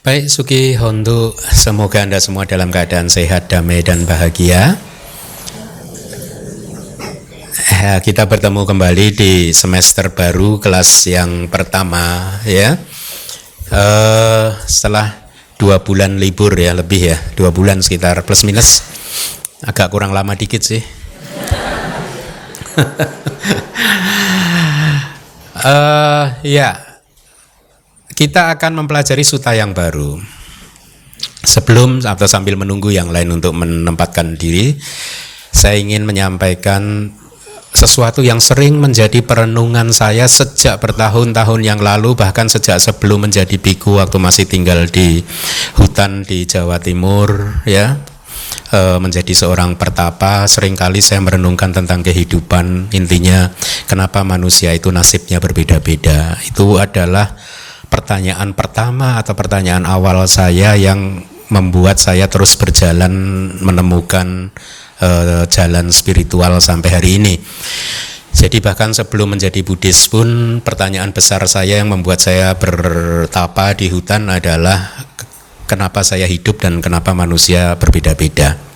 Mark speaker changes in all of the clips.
Speaker 1: Baik, Suki Hondu, semoga Anda semua dalam keadaan sehat, damai, dan bahagia. Ya, kita bertemu kembali di semester baru kelas yang pertama ya. Uh, setelah dua bulan libur ya lebih ya, dua bulan sekitar plus minus, agak kurang lama dikit sih. uh, ya, kita akan mempelajari suta yang baru. Sebelum atau sambil menunggu yang lain untuk menempatkan diri, saya ingin menyampaikan sesuatu yang sering menjadi perenungan saya sejak bertahun-tahun yang lalu bahkan sejak sebelum menjadi biku waktu masih tinggal di hutan di Jawa Timur ya. E, menjadi seorang pertapa sering kali saya merenungkan tentang kehidupan. Intinya kenapa manusia itu nasibnya berbeda-beda? Itu adalah pertanyaan pertama atau pertanyaan awal saya yang membuat saya terus berjalan menemukan uh, jalan spiritual sampai hari ini. Jadi bahkan sebelum menjadi Buddhis pun pertanyaan besar saya yang membuat saya bertapa di hutan adalah kenapa saya hidup dan kenapa manusia berbeda-beda.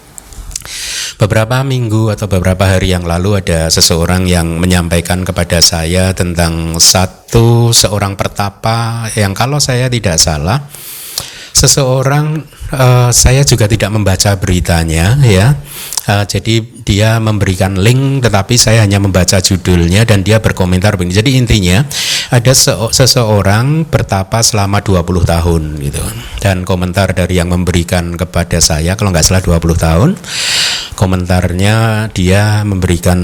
Speaker 1: Beberapa minggu atau beberapa hari yang lalu ada seseorang yang menyampaikan kepada saya tentang satu seorang pertapa yang kalau saya tidak salah seseorang uh, saya juga tidak membaca beritanya ya uh, jadi dia memberikan link tetapi saya hanya membaca judulnya dan dia berkomentar begini. Jadi intinya ada se seseorang bertapa selama 20 tahun gitu. Dan komentar dari yang memberikan kepada saya kalau nggak salah 20 tahun komentarnya dia memberikan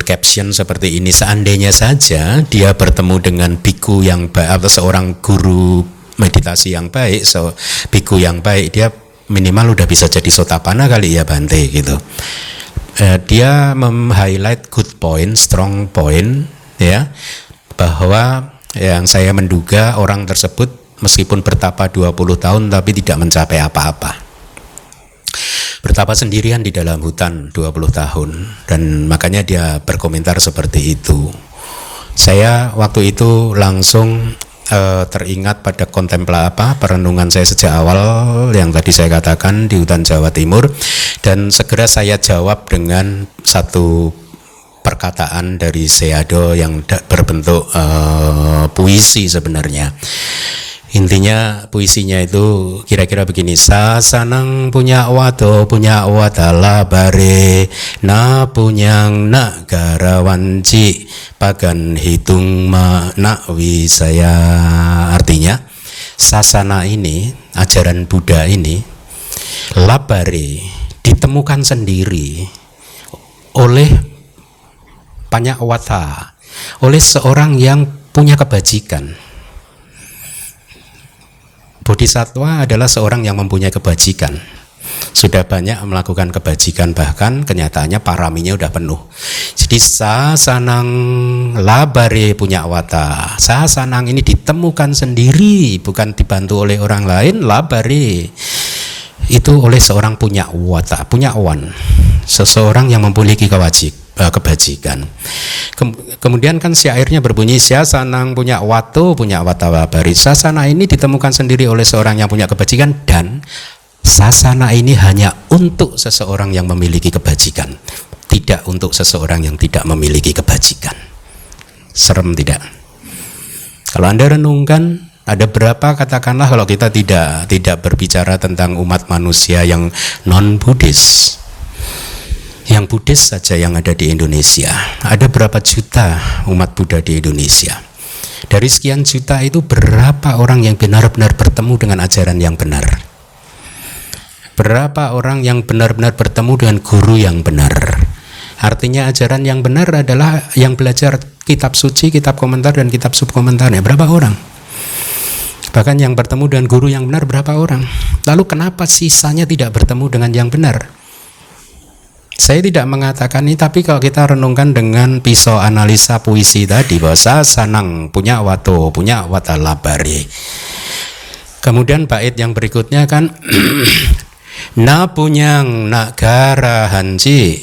Speaker 1: caption seperti ini. Seandainya saja dia bertemu dengan biku yang baik atau seorang guru meditasi yang baik, so biku yang baik, dia minimal udah bisa jadi sotapana kali ya Bante gitu. Uh, dia mem-highlight good point, strong point ya bahwa yang saya menduga orang tersebut meskipun bertapa 20 tahun tapi tidak mencapai apa-apa. Bertapa sendirian di dalam hutan 20 tahun dan makanya dia berkomentar seperti itu. Saya waktu itu langsung uh, teringat pada kontempla apa perenungan saya sejak awal yang tadi saya katakan di hutan Jawa Timur. Dan segera saya jawab dengan satu perkataan dari Seado yang berbentuk uh, puisi sebenarnya Intinya puisinya itu kira-kira begini. Sasanang punya wato punya watala bare. Na punyang nak garawanci Pagan hitung ma nak wisaya. Artinya Sasana ini Ajaran Buddha ini Labare Ditemukan sendiri Oleh banyak wata Oleh seorang yang punya kebajikan Bodhisatwa adalah seorang yang mempunyai kebajikan. Sudah banyak melakukan kebajikan bahkan kenyataannya paraminya udah penuh. Jadi sasanang labare punya wata. Sasanang ini ditemukan sendiri bukan dibantu oleh orang lain labare itu oleh seorang punya wata, punya wan, seseorang yang memiliki kewajib kebajikan. kemudian kan syairnya berbunyi sanang punya watu punya watawa bari. Sasana ini ditemukan sendiri oleh seorang yang punya kebajikan dan sasana ini hanya untuk seseorang yang memiliki kebajikan, tidak untuk seseorang yang tidak memiliki kebajikan. Serem tidak? Kalau Anda renungkan ada berapa katakanlah kalau kita tidak tidak berbicara tentang umat manusia yang non Buddhis yang Buddhis saja yang ada di Indonesia. Ada berapa juta umat Buddha di Indonesia? Dari sekian juta itu berapa orang yang benar-benar bertemu dengan ajaran yang benar? Berapa orang yang benar-benar bertemu dengan guru yang benar? Artinya ajaran yang benar adalah yang belajar kitab suci, kitab komentar dan kitab subkomentarnya. Berapa orang? Bahkan yang bertemu dengan guru yang benar berapa orang? Lalu kenapa sisanya tidak bertemu dengan yang benar? Saya tidak mengatakan ini, tapi kalau kita renungkan dengan pisau analisa puisi tadi bahwa sanang punya wato, punya watalabari. Kemudian bait yang berikutnya kan na punyang nak garahanci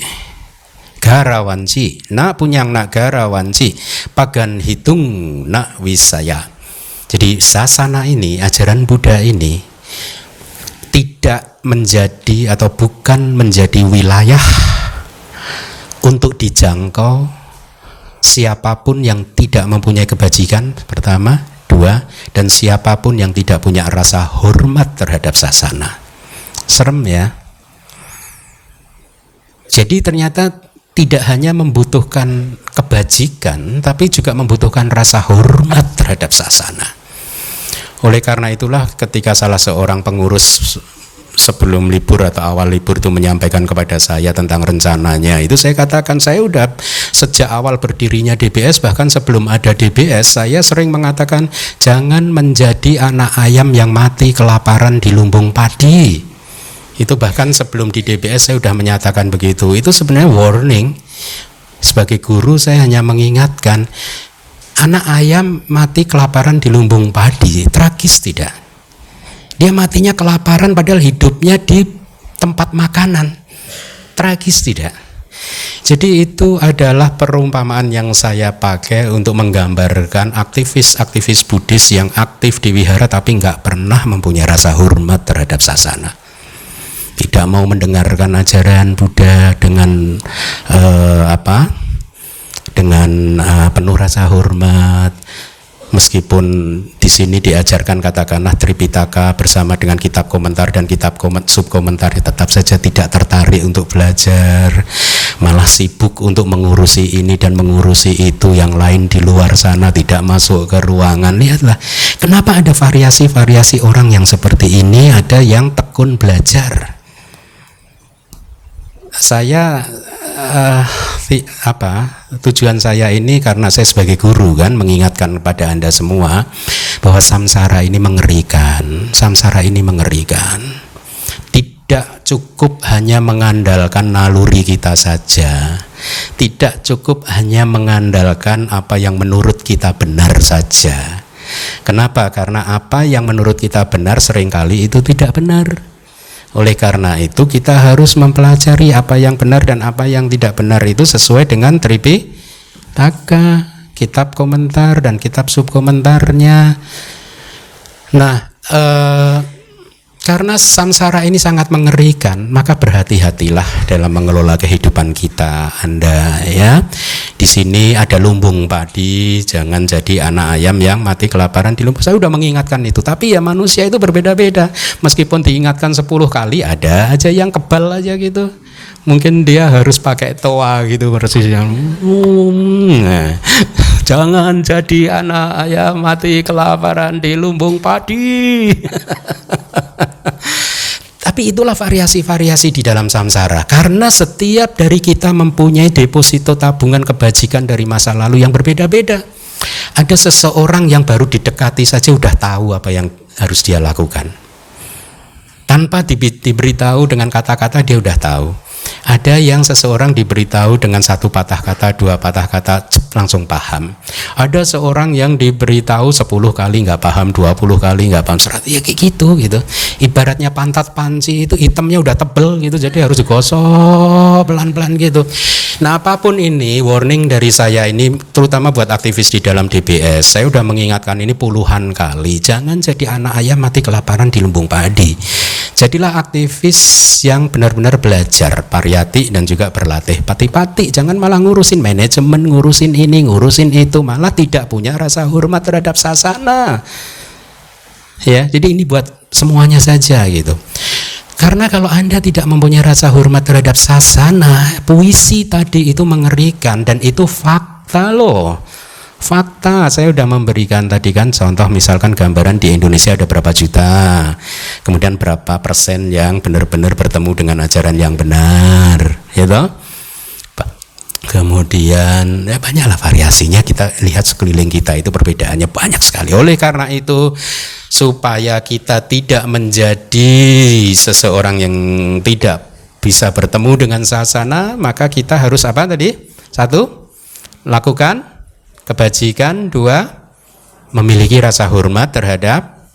Speaker 1: garawanci na punyang nak garawanci pagan hitung nak wisaya. Jadi sasana ini, ajaran Buddha ini tidak menjadi atau bukan menjadi wilayah untuk dijangkau siapa pun yang tidak mempunyai kebajikan pertama, dua, dan siapa pun yang tidak punya rasa hormat terhadap sasana. Serem ya. Jadi ternyata tidak hanya membutuhkan kebajikan, tapi juga membutuhkan rasa hormat terhadap sasana. Oleh karena itulah ketika salah seorang pengurus sebelum libur atau awal libur itu menyampaikan kepada saya tentang rencananya itu saya katakan saya udah sejak awal berdirinya DBS bahkan sebelum ada DBS saya sering mengatakan jangan menjadi anak ayam yang mati kelaparan di lumbung padi. Itu bahkan sebelum di DBS saya sudah menyatakan begitu. Itu sebenarnya warning. Sebagai guru saya hanya mengingatkan anak ayam mati kelaparan di lumbung padi, tragis tidak? Dia matinya kelaparan padahal hidupnya di tempat makanan. Tragis tidak? Jadi itu adalah perumpamaan yang saya pakai untuk menggambarkan aktivis-aktivis Buddhis yang aktif di wihara tapi nggak pernah mempunyai rasa hormat terhadap sasana. Tidak mau mendengarkan ajaran Buddha dengan uh, apa? Dengan uh, penuh rasa hormat. Meskipun di sini diajarkan katakanlah Tripitaka bersama dengan kitab komentar dan kitab koment, subkomentar tetap saja tidak tertarik untuk belajar. Malah sibuk untuk mengurusi ini dan mengurusi itu. Yang lain di luar sana tidak masuk ke ruangan. Lihatlah kenapa ada variasi-variasi orang yang seperti ini? Ada yang tekun belajar saya uh, apa tujuan saya ini karena saya sebagai guru kan mengingatkan kepada anda semua bahwa samsara ini mengerikan samsara ini mengerikan. Tidak cukup hanya mengandalkan naluri kita saja. Tidak cukup hanya mengandalkan apa yang menurut kita benar saja. Kenapa? Karena apa yang menurut kita benar sering kali itu tidak benar oleh karena itu kita harus mempelajari apa yang benar dan apa yang tidak benar itu sesuai dengan tripi taka, kitab komentar dan kitab subkomentarnya. Nah, eh, karena samsara ini sangat mengerikan, maka berhati-hatilah dalam mengelola kehidupan kita, Anda ya. Di sini ada lumbung padi, jangan jadi anak ayam yang mati kelaparan di lumbung. Saya sudah mengingatkan itu, tapi ya manusia itu berbeda-beda. Meskipun diingatkan 10 kali, ada aja yang kebal aja gitu mungkin dia harus pakai toa gitu persisnya. Hmm, jangan jadi anak ayam mati kelaparan di lumbung padi. Tapi itulah variasi-variasi di dalam samsara. Karena setiap dari kita mempunyai deposito tabungan kebajikan dari masa lalu yang berbeda-beda. Ada seseorang yang baru didekati saja udah tahu apa yang harus dia lakukan. Tanpa diberitahu dengan kata-kata dia udah tahu ada yang seseorang diberitahu dengan satu patah kata, dua patah kata langsung paham. Ada seorang yang diberitahu 10 kali nggak paham, 20 kali nggak paham serat. Ya kayak gitu gitu. Ibaratnya pantat panci itu hitamnya udah tebel gitu, jadi harus digosok pelan-pelan gitu. Nah apa pun ini warning dari saya ini terutama buat aktivis di dalam DBS. Saya udah mengingatkan ini puluhan kali. Jangan jadi anak ayam mati kelaparan di lumbung padi. Jadilah aktivis yang benar-benar belajar pariyati dan juga berlatih pati-pati. Jangan malah ngurusin manajemen, ngurusin ini, ngurusin itu, malah tidak punya rasa hormat terhadap sasana. Ya, jadi ini buat semuanya saja gitu. Karena kalau Anda tidak mempunyai rasa hormat terhadap sasana, puisi tadi itu mengerikan dan itu fakta loh. Fakta, saya sudah memberikan tadi kan contoh misalkan gambaran di Indonesia ada berapa juta, kemudian berapa persen yang benar-benar bertemu dengan ajaran yang benar, ya toh? Kemudian ya banyaklah variasinya kita lihat sekeliling kita itu perbedaannya banyak sekali. Oleh karena itu supaya kita tidak menjadi seseorang yang tidak bisa bertemu dengan sasana, maka kita harus apa tadi? Satu, lakukan kebajikan, dua memiliki rasa hormat terhadap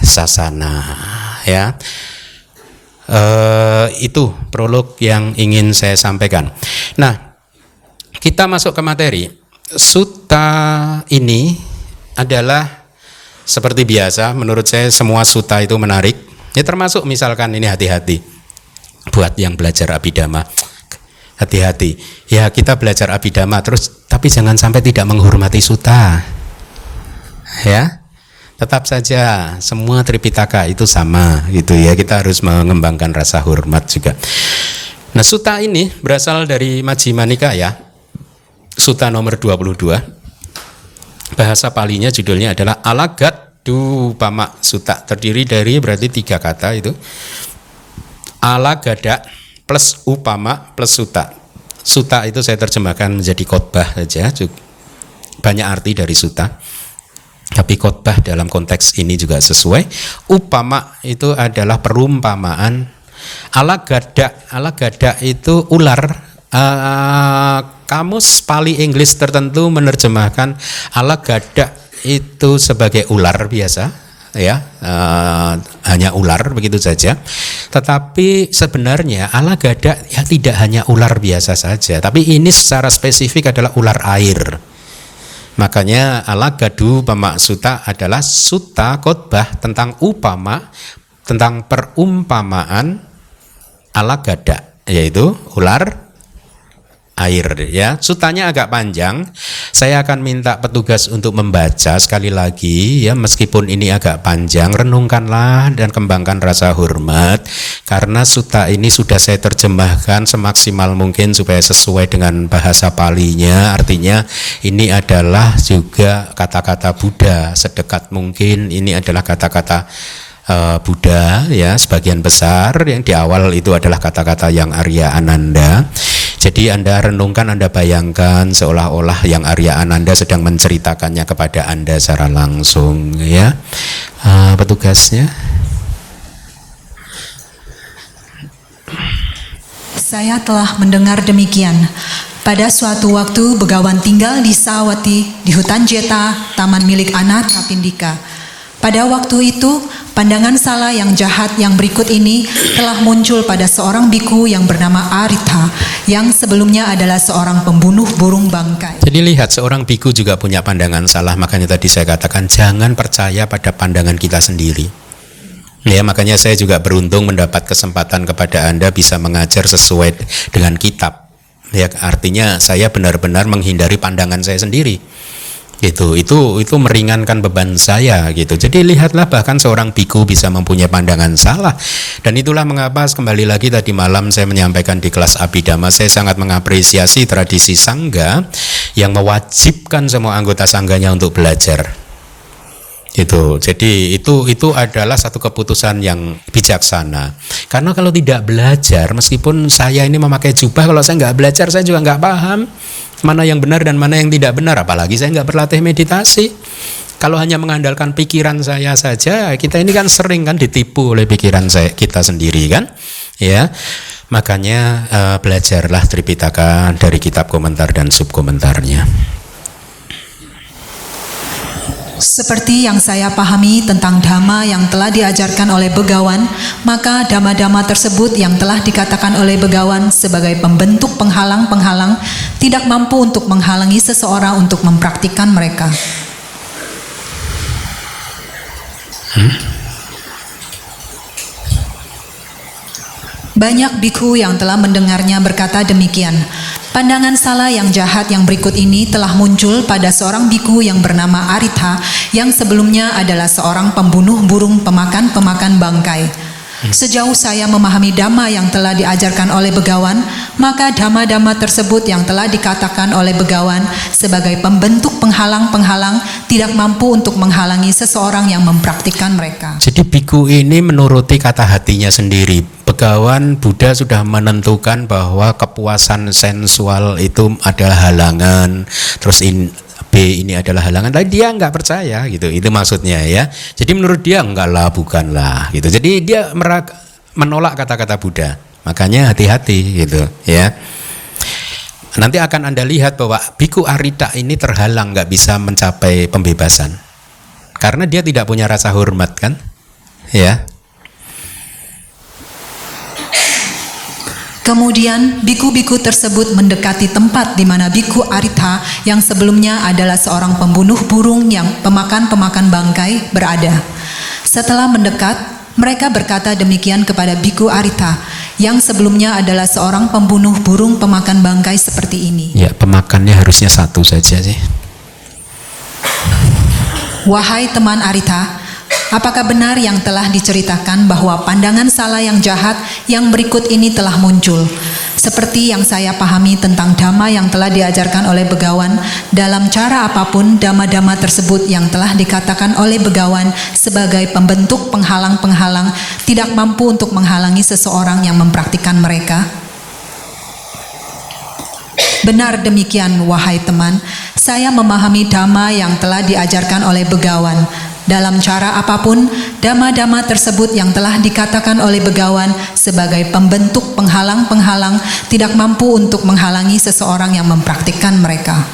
Speaker 1: sasana ya. E, itu prolog yang ingin saya sampaikan. Nah, kita masuk ke materi. Sutta ini adalah seperti biasa menurut saya semua suta itu menarik. Ya termasuk misalkan ini hati-hati buat yang belajar abidama. Hati-hati. Ya kita belajar abidama terus tapi jangan sampai tidak menghormati suta. Ya. Tetap saja semua Tripitaka itu sama gitu ya. Kita harus mengembangkan rasa hormat juga. Nah, suta ini berasal dari Majjhima Nikaya. Suta nomor 22 bahasa palinya judulnya adalah Alagat Du Pama Suta terdiri dari berarti tiga kata itu Alagada plus upama plus suta. Suta itu saya terjemahkan menjadi khotbah saja. Banyak arti dari suta. Tapi khotbah dalam konteks ini juga sesuai. Upama itu adalah perumpamaan. Alagada alagada itu ular. Uh, kamus Pali Inggris tertentu menerjemahkan ala gada itu sebagai ular biasa ya uh, hanya ular begitu saja. Tetapi sebenarnya ala gada ya tidak hanya ular biasa saja tapi ini secara spesifik adalah ular air. Makanya ala gadu pemaksuta adalah suta khotbah tentang upama tentang perumpamaan ala gada yaitu ular air ya. Sutanya agak panjang. Saya akan minta petugas untuk membaca sekali lagi ya meskipun ini agak panjang renungkanlah dan kembangkan rasa hormat karena suta ini sudah saya terjemahkan semaksimal mungkin supaya sesuai dengan bahasa palinya. Artinya ini adalah juga kata-kata Buddha sedekat mungkin ini adalah kata-kata uh, Buddha ya sebagian besar yang di awal itu adalah kata-kata yang Arya Ananda. Jadi Anda renungkan, Anda bayangkan seolah-olah yang Arya Ananda sedang menceritakannya kepada Anda secara langsung ya. Uh, petugasnya
Speaker 2: Saya telah mendengar demikian. Pada suatu waktu Begawan tinggal di Sawati di hutan Jeta, taman milik anak Kapindika. Pada waktu itu, pandangan salah yang jahat yang berikut ini telah muncul pada seorang biku yang bernama Aritha, yang sebelumnya adalah seorang pembunuh burung bangkai.
Speaker 1: Jadi lihat seorang biku juga punya pandangan salah, makanya tadi saya katakan jangan percaya pada pandangan kita sendiri. Ya, makanya saya juga beruntung mendapat kesempatan kepada Anda bisa mengajar sesuai dengan kitab. Ya, artinya saya benar-benar menghindari pandangan saya sendiri gitu. Itu itu meringankan beban saya gitu. Jadi lihatlah bahkan seorang biku bisa mempunyai pandangan salah. Dan itulah mengapa kembali lagi tadi malam saya menyampaikan di kelas abidama saya sangat mengapresiasi tradisi sangga yang mewajibkan semua anggota sangganya untuk belajar itu jadi itu itu adalah satu keputusan yang bijaksana. Karena kalau tidak belajar meskipun saya ini memakai jubah kalau saya nggak belajar saya juga nggak paham mana yang benar dan mana yang tidak benar. Apalagi saya nggak berlatih meditasi. Kalau hanya mengandalkan pikiran saya saja kita ini kan sering kan ditipu oleh pikiran saya kita sendiri kan? Ya. Makanya uh, belajarlah Tripitaka dari kitab komentar dan subkomentarnya
Speaker 2: seperti yang saya pahami tentang dhamma yang telah diajarkan oleh begawan, maka dhamma-dhamma tersebut yang telah dikatakan oleh begawan sebagai pembentuk penghalang-penghalang tidak mampu untuk menghalangi seseorang untuk mempraktikkan mereka. Hmm? Banyak biku yang telah mendengarnya berkata demikian. Pandangan salah yang jahat yang berikut ini telah muncul pada seorang biku yang bernama Aritha yang sebelumnya adalah seorang pembunuh burung pemakan-pemakan bangkai. Sejauh saya memahami dhamma yang telah diajarkan oleh begawan, maka dhamma-dhamma tersebut yang telah dikatakan oleh begawan sebagai pembentuk penghalang-penghalang tidak mampu untuk menghalangi seseorang yang mempraktikkan mereka.
Speaker 1: Jadi biku ini menuruti kata hatinya sendiri. Begawan Buddha sudah menentukan bahwa kepuasan sensual itu adalah halangan. Terus in, B ini adalah halangan. Tapi dia nggak percaya gitu itu maksudnya ya. Jadi menurut dia enggak lah bukanlah gitu. Jadi dia merak, menolak kata-kata Buddha. Makanya hati-hati gitu ya. Nanti akan anda lihat bahwa biku Arita ini terhalang nggak bisa mencapai pembebasan. Karena dia tidak punya rasa hormat kan ya
Speaker 2: Kemudian biku-biku tersebut mendekati tempat di mana biku Aritha yang sebelumnya adalah seorang pembunuh burung yang pemakan-pemakan bangkai berada. Setelah mendekat, mereka berkata demikian kepada biku Aritha yang sebelumnya adalah seorang pembunuh burung pemakan bangkai seperti ini.
Speaker 1: Ya, pemakannya harusnya satu saja sih.
Speaker 2: Wahai teman Aritha, Apakah benar yang telah diceritakan bahwa pandangan salah yang jahat yang berikut ini telah muncul? Seperti yang saya pahami tentang dhamma yang telah diajarkan oleh begawan, dalam cara apa pun dhamma-dhamma tersebut yang telah dikatakan oleh begawan sebagai pembentuk penghalang-penghalang tidak mampu untuk menghalangi seseorang yang mempraktikkan mereka. Benar demikian, wahai teman, saya memahami dhamma yang telah diajarkan oleh begawan dalam cara apa pun, dama-dama tersebut yang telah dikatakan oleh begawan sebagai pembentuk penghalang-penghalang tidak mampu untuk menghalangi seseorang yang mempraktikkan mereka.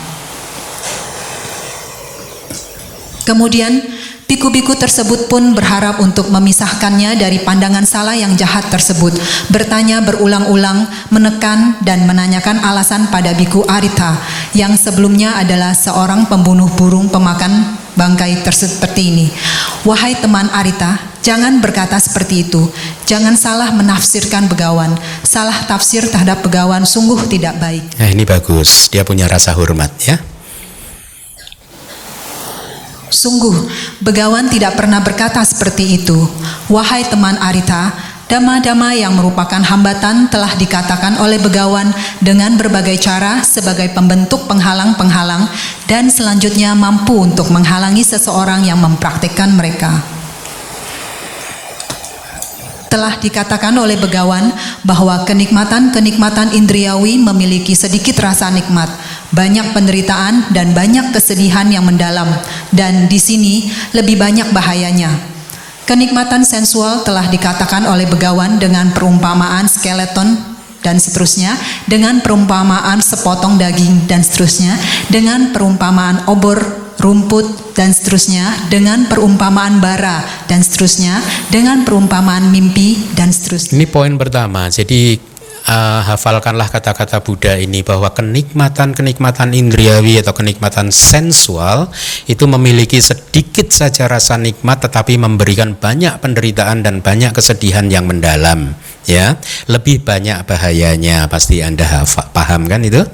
Speaker 2: Kemudian, biku-biku tersebut pun berharap untuk memisahkannya dari pandangan salah yang jahat tersebut, bertanya berulang-ulang, menekan dan menanyakan alasan pada biku Arita yang sebelumnya adalah seorang pembunuh burung pemakan bangkai seperti ini. Wahai teman Arita, jangan berkata seperti itu. Jangan salah menafsirkan begawan. Salah tafsir terhadap begawan sungguh tidak baik.
Speaker 1: Nah, ini bagus. Dia punya rasa hormat ya.
Speaker 2: Sungguh, begawan tidak pernah berkata seperti itu. Wahai teman Arita, Dama-dama yang merupakan hambatan telah dikatakan oleh begawan dengan berbagai cara sebagai pembentuk penghalang-penghalang dan selanjutnya mampu untuk menghalangi seseorang yang mempraktikkan mereka. Telah dikatakan oleh begawan bahwa kenikmatan-kenikmatan indriawi memiliki sedikit rasa nikmat, banyak penderitaan dan banyak kesedihan yang mendalam, dan di sini lebih banyak bahayanya. Kenikmatan sensual telah dikatakan oleh begawan dengan perumpamaan skeleton dan seterusnya, dengan perumpamaan sepotong daging dan seterusnya, dengan perumpamaan obor, rumput dan seterusnya, dengan perumpamaan bara dan seterusnya, dengan perumpamaan mimpi dan seterusnya.
Speaker 1: Ini poin pertama. Jadi uh, hafalkanlah kata-kata Buddha ini bahwa kenikmatan-kenikmatan indriawi atau kenikmatan sensual itu memiliki sedikit saja rasa nikmat tetapi memberikan banyak penderitaan dan banyak kesedihan yang mendalam ya lebih banyak bahayanya pasti Anda hafal, paham kan itu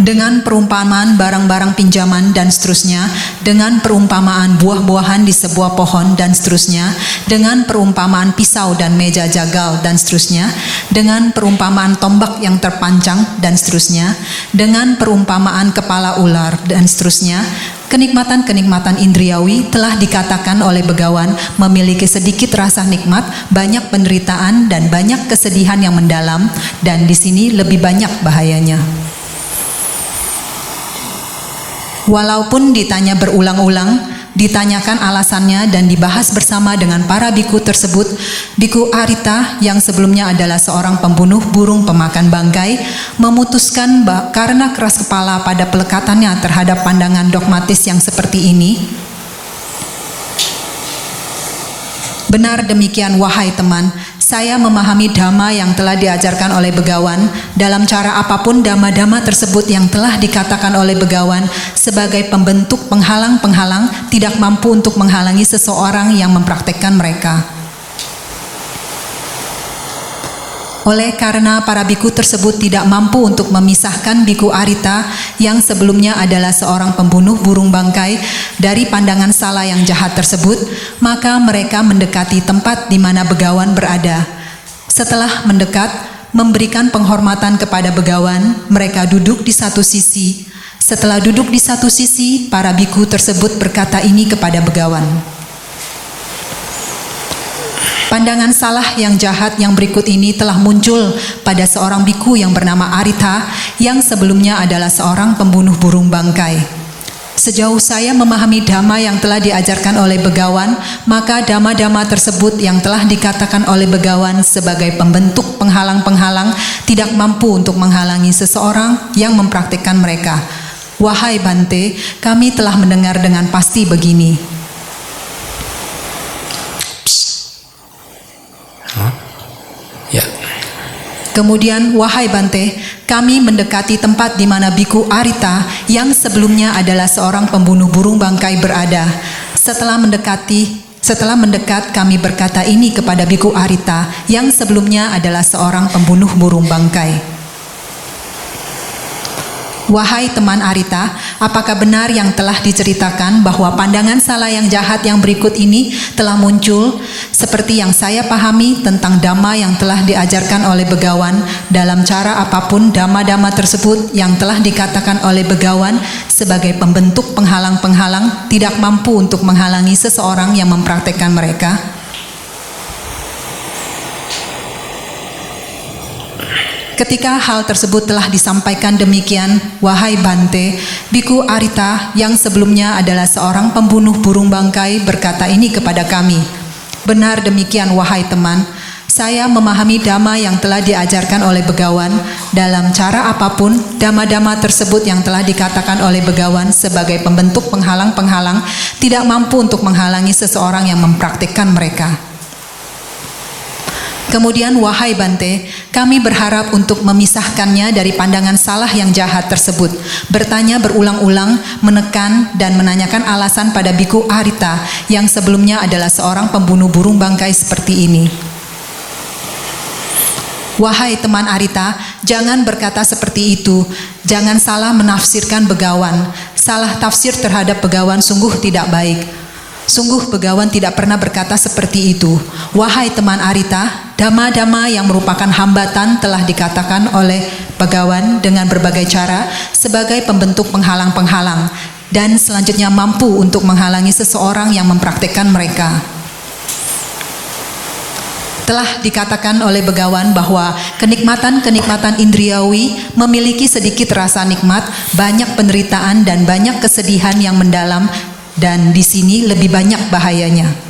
Speaker 2: dengan perumpamaan barang-barang pinjaman dan seterusnya, dengan perumpamaan buah-buahan di sebuah pohon dan seterusnya, dengan perumpamaan pisau dan meja jagal dan seterusnya, dengan perumpamaan tombak yang terpancang dan seterusnya, dengan perumpamaan kepala ular dan seterusnya, Kenikmatan-kenikmatan indriawi telah dikatakan oleh begawan memiliki sedikit rasa nikmat, banyak penderitaan dan banyak kesedihan yang mendalam dan di sini lebih banyak bahayanya. Walaupun ditanya berulang-ulang, ditanyakan alasannya dan dibahas bersama dengan para biku tersebut, biku Arita yang sebelumnya adalah seorang pembunuh burung pemakan bangkai, memutuskan karena keras kepala pada pelekatannya terhadap pandangan dogmatis yang seperti ini, Benar demikian wahai teman, saya memahami dhamma yang telah diajarkan oleh begawan dalam cara apa pun dhamma-dhamma tersebut yang telah dikatakan oleh begawan sebagai pembentuk penghalang-penghalang tidak mampu untuk menghalangi seseorang yang mempraktekkan mereka. Oleh karena para biku tersebut tidak mampu untuk memisahkan biku Arita yang sebelumnya adalah seorang pembunuh burung bangkai dari pandangan salah yang jahat tersebut, maka mereka mendekati tempat di mana begawan berada. Setelah mendekat, memberikan penghormatan kepada begawan, mereka duduk di satu sisi. Setelah duduk di satu sisi, para biku tersebut berkata ini kepada begawan. Pandangan salah yang jahat yang berikut ini telah muncul pada seorang biku yang bernama Arita yang sebelumnya adalah seorang pembunuh burung bangkai. Sejauh saya memahami dhamma yang telah diajarkan oleh begawan, maka dhamma-dhamma tersebut yang telah dikatakan oleh begawan sebagai pembentuk penghalang-penghalang tidak mampu untuk menghalangi seseorang yang mempraktikkan mereka. Wahai Bante, kami telah mendengar dengan pasti begini. Kemudian, wahai Bante, kami mendekati tempat di mana Biku Arita yang sebelumnya adalah seorang pembunuh burung bangkai berada. Setelah mendekati setelah mendekat, kami berkata ini kepada Biku Arita yang sebelumnya adalah seorang pembunuh burung bangkai. Wahai teman Arita, apakah benar yang telah diceritakan bahwa pandangan salah yang jahat yang berikut ini telah muncul seperti yang saya pahami tentang dhamma yang telah diajarkan oleh begawan dalam cara apa pun dhamma-dhamma tersebut yang telah dikatakan oleh begawan sebagai pembentuk penghalang-penghalang tidak mampu untuk menghalangi seseorang yang mempraktekkan mereka? Ketika hal tersebut telah disampaikan demikian, wahai Bante, Biku Arita yang sebelumnya adalah seorang pembunuh burung bangkai berkata ini kepada kami. Benar demikian wahai teman, saya memahami dhamma yang telah diajarkan oleh begawan dalam cara apa pun dhamma-dhamma tersebut yang telah dikatakan oleh begawan sebagai pembentuk penghalang-penghalang tidak mampu untuk menghalangi seseorang yang mempraktikkan mereka. Kemudian, wahai Bante, kami berharap untuk memisahkannya dari pandangan salah yang jahat tersebut. Bertanya berulang-ulang, menekan, dan menanyakan alasan pada Biku Arita yang sebelumnya adalah seorang pembunuh burung bangkai seperti ini. Wahai teman Arita, jangan berkata seperti itu. Jangan salah menafsirkan begawan. Salah tafsir terhadap begawan sungguh tidak baik. Sungguh begawan tidak pernah berkata seperti itu. Wahai teman Arita, dama-dama yang merupakan hambatan telah dikatakan oleh begawan dengan berbagai cara sebagai pembentuk penghalang-penghalang dan selanjutnya mampu untuk menghalangi seseorang yang mempraktekkan mereka. Telah dikatakan oleh begawan bahwa kenikmatan-kenikmatan indriawi memiliki sedikit rasa nikmat, banyak penderitaan dan banyak kesedihan yang mendalam dan di sini lebih banyak bahayanya.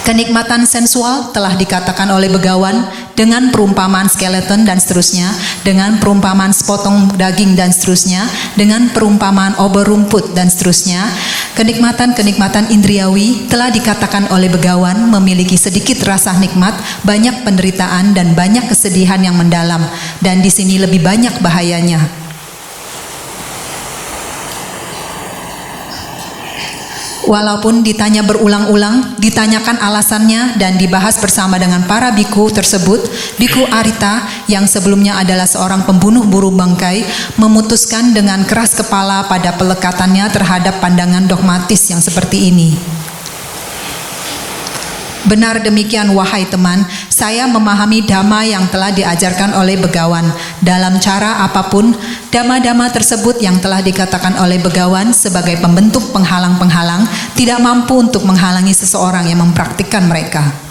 Speaker 2: Kenikmatan sensual telah dikatakan oleh begawan dengan perumpamaan skeleton dan seterusnya, dengan perumpamaan sepotong daging dan seterusnya, dengan perumpamaan obor rumput dan seterusnya. Kenikmatan-kenikmatan indriawi telah dikatakan oleh begawan memiliki sedikit rasa nikmat, banyak penderitaan dan banyak kesedihan yang mendalam, dan di sini lebih banyak bahayanya. Walaupun ditanya berulang-ulang, ditanyakan alasannya dan dibahas bersama dengan para biku tersebut, biku Arita yang sebelumnya adalah seorang pembunuh burung bangkai memutuskan dengan keras kepala pada pelekatannya terhadap pandangan dogmatis yang seperti ini. Benar demikian wahai teman, saya memahami dhamma yang telah diajarkan oleh begawan. Dalam cara apa pun, dhamma-dhamma tersebut yang telah dikatakan oleh begawan sebagai pembentuk penghalang-penghalang tidak mampu untuk menghalangi seseorang yang mempraktikkan mereka.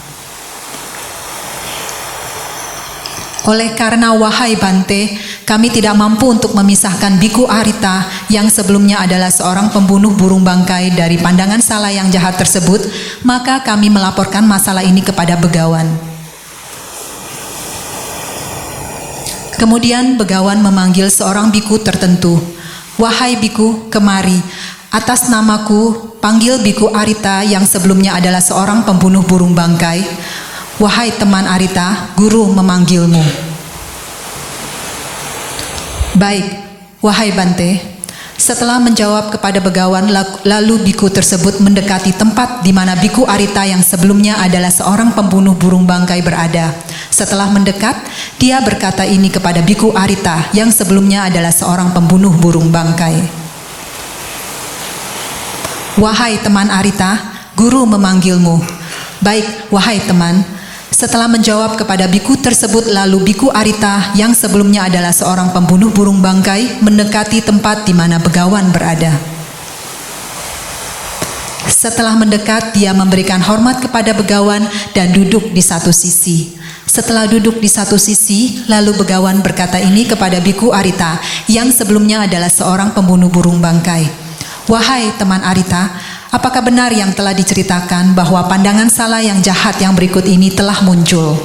Speaker 2: Oleh karena wahai Bante, kami tidak mampu untuk memisahkan Biku Arita yang sebelumnya adalah seorang pembunuh burung bangkai dari pandangan salah yang jahat tersebut, maka kami melaporkan masalah ini kepada Begawan. Kemudian Begawan memanggil seorang biku tertentu. Wahai biku, kemari. Atas namaku, panggil biku Arita yang sebelumnya adalah seorang pembunuh burung bangkai. Wahai teman Arita, guru memanggilmu. Baik, wahai Bante, setelah menjawab kepada begawan, lalu biku tersebut mendekati tempat di mana biku Arita yang sebelumnya adalah seorang pembunuh burung bangkai berada. Setelah mendekat, dia berkata ini kepada biku Arita yang sebelumnya adalah seorang pembunuh burung bangkai. Wahai teman Arita, guru memanggilmu. Baik, wahai teman, setelah menjawab kepada biku tersebut, lalu biku Arita yang sebelumnya adalah seorang pembunuh burung bangkai mendekati tempat di mana begawan berada. Setelah mendekat, dia memberikan hormat kepada begawan dan duduk di satu sisi. Setelah duduk di satu sisi, lalu begawan berkata ini kepada biku Arita yang sebelumnya adalah seorang pembunuh burung bangkai. Wahai teman Arita, Apakah benar yang telah diceritakan bahwa pandangan salah yang jahat yang berikut ini telah muncul?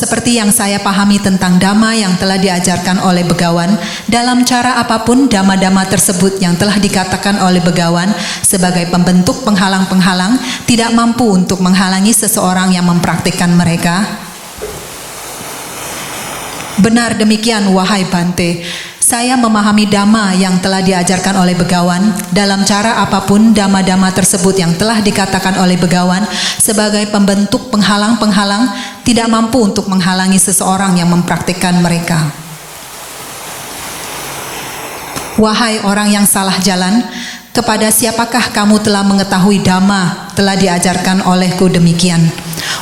Speaker 2: seperti yang saya pahami tentang dhamma yang telah diajarkan oleh begawan, dalam cara apa pun dhamma-dhamma tersebut yang telah dikatakan oleh begawan sebagai pembentuk penghalang-penghalang tidak mampu untuk menghalangi seseorang yang mempraktikkan mereka. Benar demikian, wahai Bante. Saya memahami dhamma yang telah diajarkan oleh begawan dalam cara apa pun dhamma-dhamma tersebut yang telah dikatakan oleh begawan sebagai pembentuk penghalang-penghalang tidak mampu untuk menghalangi seseorang yang mempraktikkan mereka. Wahai orang yang salah jalan, kepada siapakah kamu telah mengetahui dhamma telah diajarkan olehku demikian?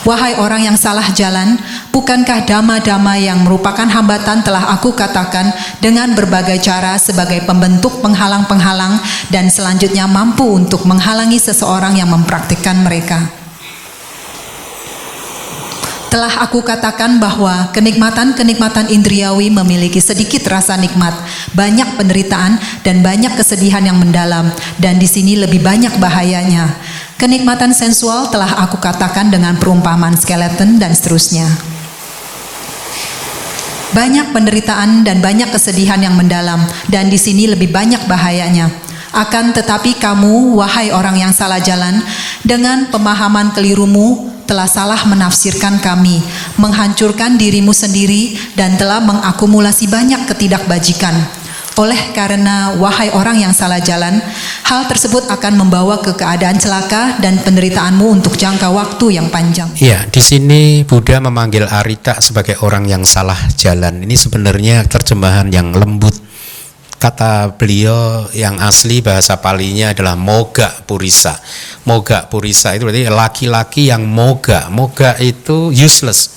Speaker 2: Wahai orang yang salah jalan, bukankah dhamma-dhamma yang merupakan hambatan telah aku katakan dengan berbagai cara sebagai pembentuk penghalang-penghalang dan selanjutnya mampu untuk menghalangi seseorang yang mempraktikkan mereka? Telah aku katakan bahwa kenikmatan-kenikmatan indriawi memiliki sedikit rasa nikmat, banyak penderitaan dan banyak kesedihan yang mendalam, dan di sini lebih banyak bahayanya. Kenikmatan sensual telah aku katakan dengan perumpamaan skeleton dan seterusnya. Banyak penderitaan dan banyak kesedihan yang mendalam, dan di sini lebih banyak bahayanya. Akan tetapi kamu, wahai orang yang salah jalan, dengan pemahaman kelirumu, telah salah menafsirkan kami, menghancurkan dirimu sendiri, dan telah mengakumulasi banyak ketidakbajikan. Oleh karena wahai orang yang salah jalan, hal tersebut akan membawa ke keadaan celaka dan penderitaanmu untuk jangka waktu yang panjang.
Speaker 1: Iya, di sini Buddha memanggil Arita sebagai orang yang salah jalan. Ini sebenarnya terjemahan yang lembut kata beliau yang asli bahasa palinya adalah moga purisa. Moga purisa itu berarti laki-laki yang moga. Moga itu useless.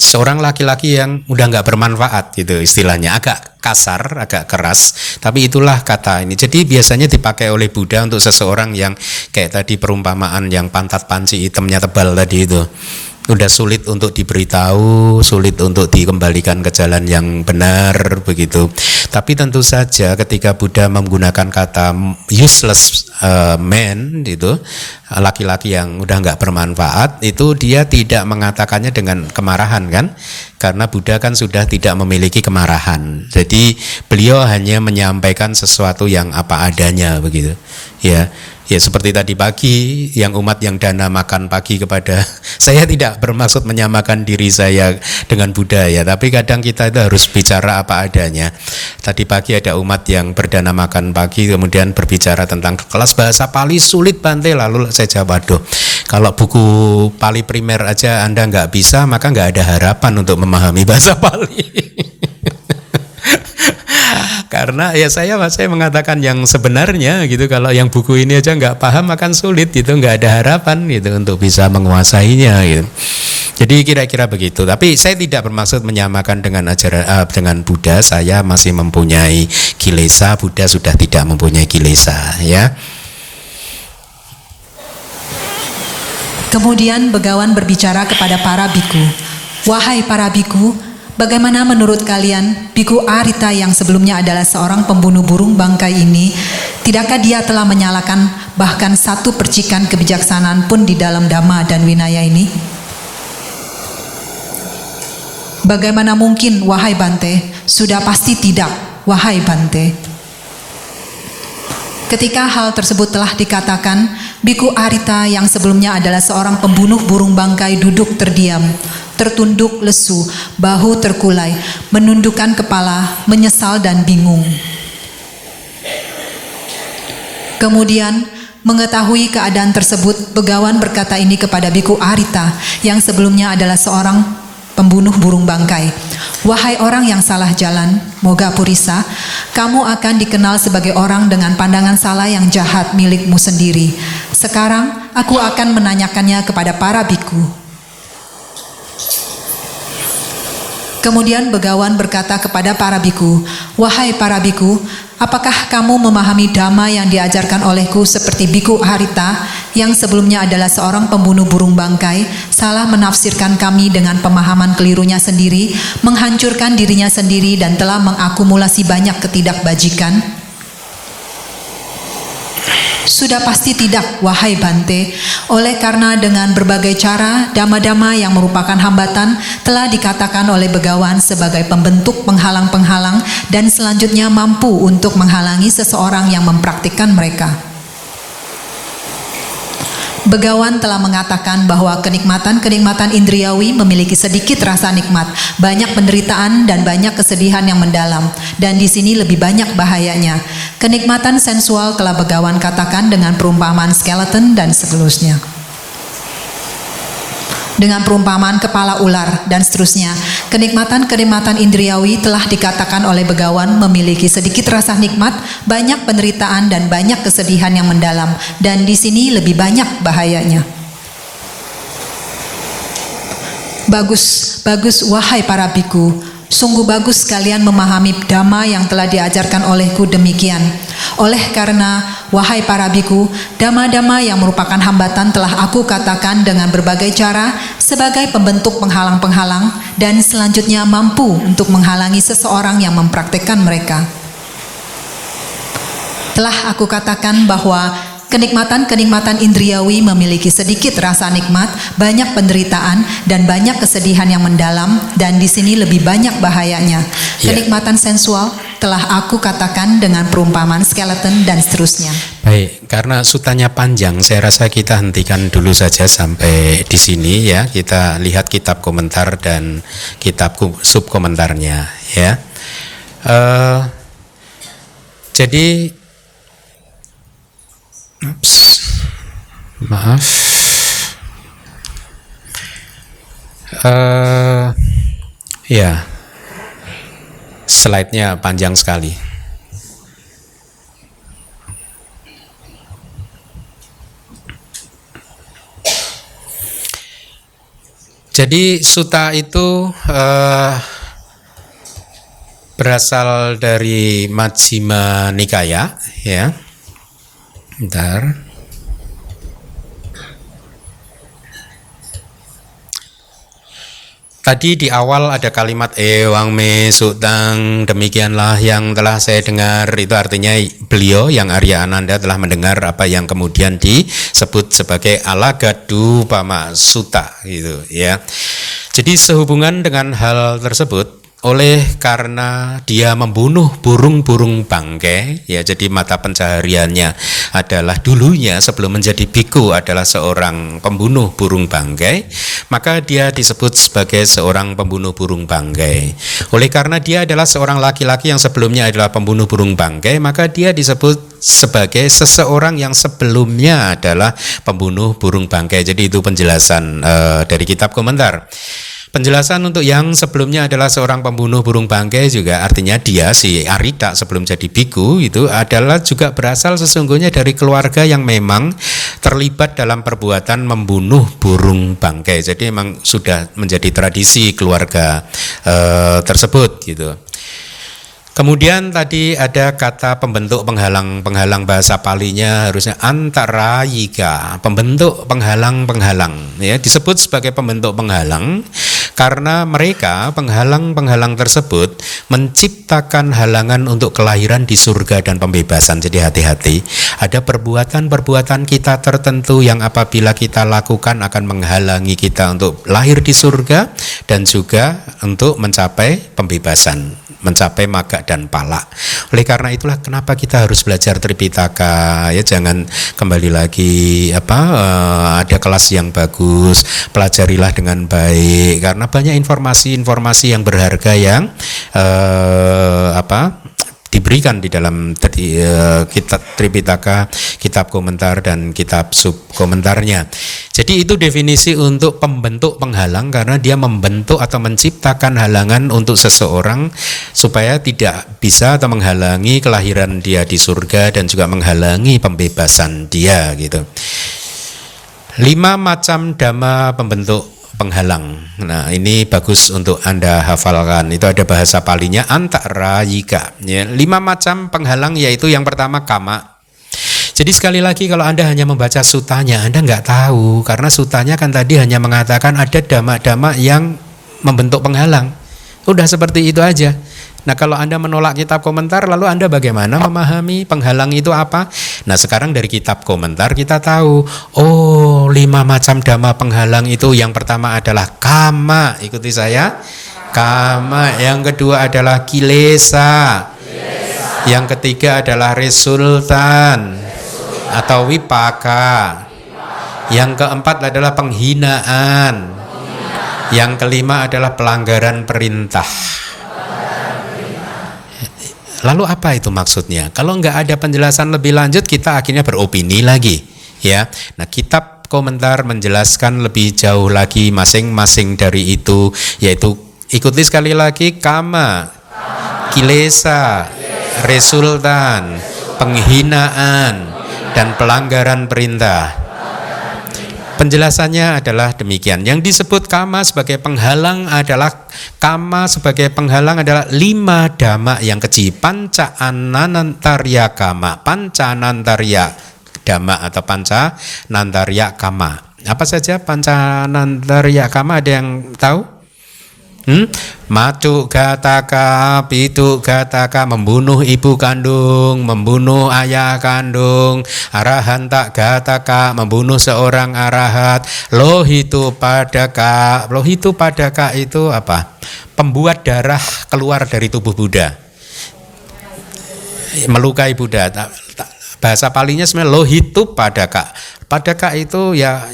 Speaker 1: Seorang laki-laki yang udah nggak bermanfaat gitu istilahnya, agak kasar, agak keras, tapi itulah kata ini. Jadi biasanya dipakai oleh Buddha untuk seseorang yang kayak tadi perumpamaan yang pantat panci hitamnya tebal tadi itu udah sulit untuk diberitahu, sulit untuk dikembalikan ke jalan yang benar begitu. Tapi tentu saja ketika Buddha menggunakan kata useless uh, man itu laki-laki yang udah nggak bermanfaat itu dia tidak mengatakannya dengan kemarahan kan? Karena Buddha kan sudah tidak memiliki kemarahan. Jadi beliau hanya menyampaikan sesuatu yang apa adanya begitu. Ya Ya seperti tadi pagi yang umat yang dana makan pagi kepada saya tidak bermaksud menyamakan diri saya dengan budaya, tapi kadang kita itu harus bicara apa adanya. Tadi pagi ada umat yang berdana makan pagi kemudian berbicara tentang kelas bahasa Pali sulit Bante lalu saya jawab waduh kalau buku Pali primer aja Anda nggak bisa maka nggak ada harapan untuk memahami bahasa Pali. karena ya saya saya mengatakan yang sebenarnya gitu kalau yang buku ini aja nggak paham akan sulit gitu nggak ada harapan gitu untuk bisa menguasainya gitu. Jadi kira-kira begitu. Tapi saya tidak bermaksud menyamakan dengan ajaran uh, dengan Buddha. Saya masih mempunyai kilesa. Buddha sudah tidak mempunyai kilesa ya.
Speaker 2: Kemudian begawan berbicara kepada para biku, "Wahai para biku, Bagaimana menurut kalian, Biku Arita yang sebelumnya adalah seorang pembunuh burung bangkai ini, tidakkah dia telah menyalakan bahkan satu percikan kebijaksanaan pun di dalam Dhamma dan Winaya ini? Bagaimana mungkin, wahai Bante? Sudah pasti tidak, wahai Bante. Ketika hal tersebut telah dikatakan, Biku Arita yang sebelumnya adalah seorang pembunuh burung bangkai duduk terdiam, tertunduk lesu, bahu terkulai, menundukkan kepala, menyesal dan bingung. Kemudian, mengetahui keadaan tersebut, Begawan berkata ini kepada Biku Arita yang sebelumnya adalah seorang pembunuh burung bangkai. Wahai orang yang salah jalan, Moga Purisa, kamu akan dikenal sebagai orang dengan pandangan salah yang jahat milikmu sendiri. Sekarang aku akan menanyakannya kepada para biku. Kemudian Begawan berkata kepada para biku, Wahai para biku, apakah kamu memahami dhamma yang diajarkan olehku seperti biku Harita yang sebelumnya adalah seorang pembunuh burung bangkai, salah menafsirkan kami dengan pemahaman kelirunya sendiri, menghancurkan dirinya sendiri dan telah mengakumulasi banyak ketidakbajikan? Sudah pasti tidak, wahai Bante, oleh karena dengan berbagai cara, dama-dama yang merupakan hambatan telah dikatakan oleh begawan sebagai pembentuk penghalang-penghalang dan selanjutnya mampu untuk menghalangi seseorang yang mempraktikkan mereka. Begawan telah mengatakan bahwa kenikmatan-kenikmatan indriawi memiliki sedikit rasa nikmat, banyak penderitaan dan banyak kesedihan yang mendalam, dan di sini lebih banyak bahayanya. Kenikmatan sensual telah Begawan katakan dengan perumpamaan skeleton dan seterusnya dengan perumpamaan kepala ular dan seterusnya. Kenikmatan-kenikmatan indriawi telah dikatakan oleh begawan memiliki sedikit rasa nikmat, banyak penderitaan dan banyak kesedihan yang mendalam dan di sini lebih banyak bahayanya. Bagus, bagus wahai para biku, Sungguh bagus kalian memahami dhamma yang telah diajarkan olehku demikian. Oleh karena, wahai para biku, dhamma-dhamma yang merupakan hambatan telah aku katakan dengan berbagai cara sebagai pembentuk penghalang-penghalang dan selanjutnya mampu untuk menghalangi seseorang yang mempraktekkan mereka. Telah aku katakan bahwa Kenikmatan-kenikmatan indriawi memiliki sedikit rasa nikmat, banyak penderitaan, dan banyak kesedihan yang mendalam, dan di sini lebih banyak bahayanya. Ya. Kenikmatan sensual telah aku katakan dengan perumpamaan skeleton dan seterusnya.
Speaker 1: Baik, karena sutanya panjang, saya rasa kita hentikan dulu saja sampai di sini ya. Kita lihat kitab komentar dan kitab subkomentarnya ya. Uh, jadi Ups. Maaf. Uh, ya, slide-nya panjang sekali. Jadi suta itu uh, berasal dari Majjhima Nikaya, ya Bentar. Tadi di awal ada kalimat ewang me sutang demikianlah yang telah saya dengar itu artinya beliau yang Arya Ananda telah mendengar apa yang kemudian disebut sebagai alagadu pama suta gitu ya. Jadi sehubungan dengan hal tersebut oleh karena dia membunuh burung-burung bangkai ya jadi mata pencahariannya adalah dulunya sebelum menjadi biku adalah seorang pembunuh burung bangkai maka dia disebut sebagai seorang pembunuh burung bangkai oleh karena dia adalah seorang laki-laki yang sebelumnya adalah pembunuh burung bangkai maka dia disebut sebagai seseorang yang sebelumnya adalah pembunuh burung bangkai jadi itu penjelasan uh, dari kitab komentar Penjelasan untuk yang sebelumnya adalah seorang pembunuh burung bangkai juga artinya dia si Arita sebelum jadi biku itu adalah juga berasal sesungguhnya dari keluarga yang memang terlibat dalam perbuatan membunuh burung bangkai. Jadi memang sudah menjadi tradisi keluarga uh, tersebut gitu. Kemudian tadi ada kata pembentuk penghalang-penghalang bahasa palinya harusnya antara yika, pembentuk penghalang-penghalang ya disebut sebagai pembentuk penghalang karena mereka penghalang-penghalang tersebut menciptakan halangan untuk kelahiran di surga dan pembebasan. Jadi hati-hati, ada perbuatan-perbuatan kita tertentu yang apabila kita lakukan akan menghalangi kita untuk lahir di surga dan juga untuk mencapai pembebasan mencapai maga dan pala. Oleh karena itulah kenapa kita harus belajar Tripitaka ya jangan kembali lagi apa uh, ada kelas yang bagus, pelajarilah dengan baik karena banyak informasi-informasi yang berharga yang uh, apa diberikan di dalam uh, kitab Tripitaka, kitab komentar dan kitab sub komentarnya. Jadi itu definisi untuk pembentuk penghalang karena dia membentuk atau menciptakan halangan untuk seseorang supaya tidak bisa atau menghalangi kelahiran dia di surga dan juga menghalangi pembebasan dia gitu. Lima macam dhamma pembentuk penghalang. Nah, ini bagus untuk Anda hafalkan. Itu ada bahasa palinya antara yika. Ya, lima macam penghalang yaitu yang pertama kama. Jadi sekali lagi kalau Anda hanya membaca sutanya, Anda nggak tahu karena sutanya kan tadi hanya mengatakan ada dama-dama yang membentuk penghalang. Udah seperti itu aja. Nah kalau Anda menolak kitab komentar lalu Anda bagaimana memahami penghalang itu apa? Nah sekarang dari kitab komentar kita tahu Oh lima macam dhamma penghalang itu. Yang pertama adalah kama Ikuti saya. Kama. Yang kedua adalah kilesa, Yang ketiga adalah resultan Atau wipaka. Yang keempat adalah penghinaan. Yang kelima adalah pelanggaran perintah Lalu apa itu maksudnya? Kalau nggak ada penjelasan lebih lanjut, kita akhirnya beropini lagi, ya. Nah, kitab komentar menjelaskan lebih jauh lagi masing-masing dari itu, yaitu ikuti sekali lagi kama, kilesa, resultan, penghinaan, dan pelanggaran perintah. Penjelasannya adalah demikian. Yang disebut kama sebagai penghalang adalah kama sebagai penghalang adalah lima dhamma yang kecil. Panca anantarya kama, panca anantarya dhamma atau panca nantarya kama. Apa saja panca nantarya kama ada yang tahu? Hmm? Macu gataka, pitu gataka, membunuh ibu kandung, membunuh ayah kandung, arahan tak gataka, membunuh seorang arahat, lohitu padaka, lohitu padaka itu apa? Pembuat darah keluar dari tubuh Buddha. Melukai Buddha. Bahasa palinya sebenarnya lohitu padaka. Padaka itu ya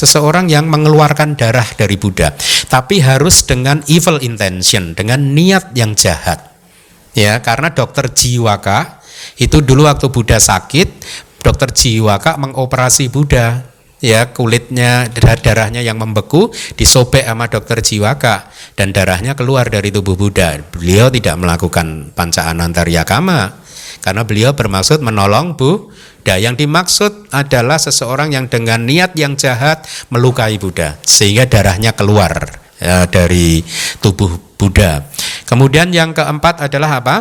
Speaker 1: seseorang yang mengeluarkan darah dari Buddha, tapi harus dengan evil intention, dengan niat yang jahat. Ya, karena dokter Jiwaka itu dulu waktu Buddha sakit, dokter Jiwaka mengoperasi Buddha. Ya, kulitnya darahnya yang membeku disobek sama dokter Jiwaka dan darahnya keluar dari tubuh Buddha. Beliau tidak melakukan pancaan antaryakama karena beliau bermaksud menolong Bu Buddha. Yang dimaksud adalah seseorang yang dengan niat yang jahat melukai Buddha sehingga darahnya keluar ya, dari tubuh Buddha. Kemudian yang keempat adalah apa?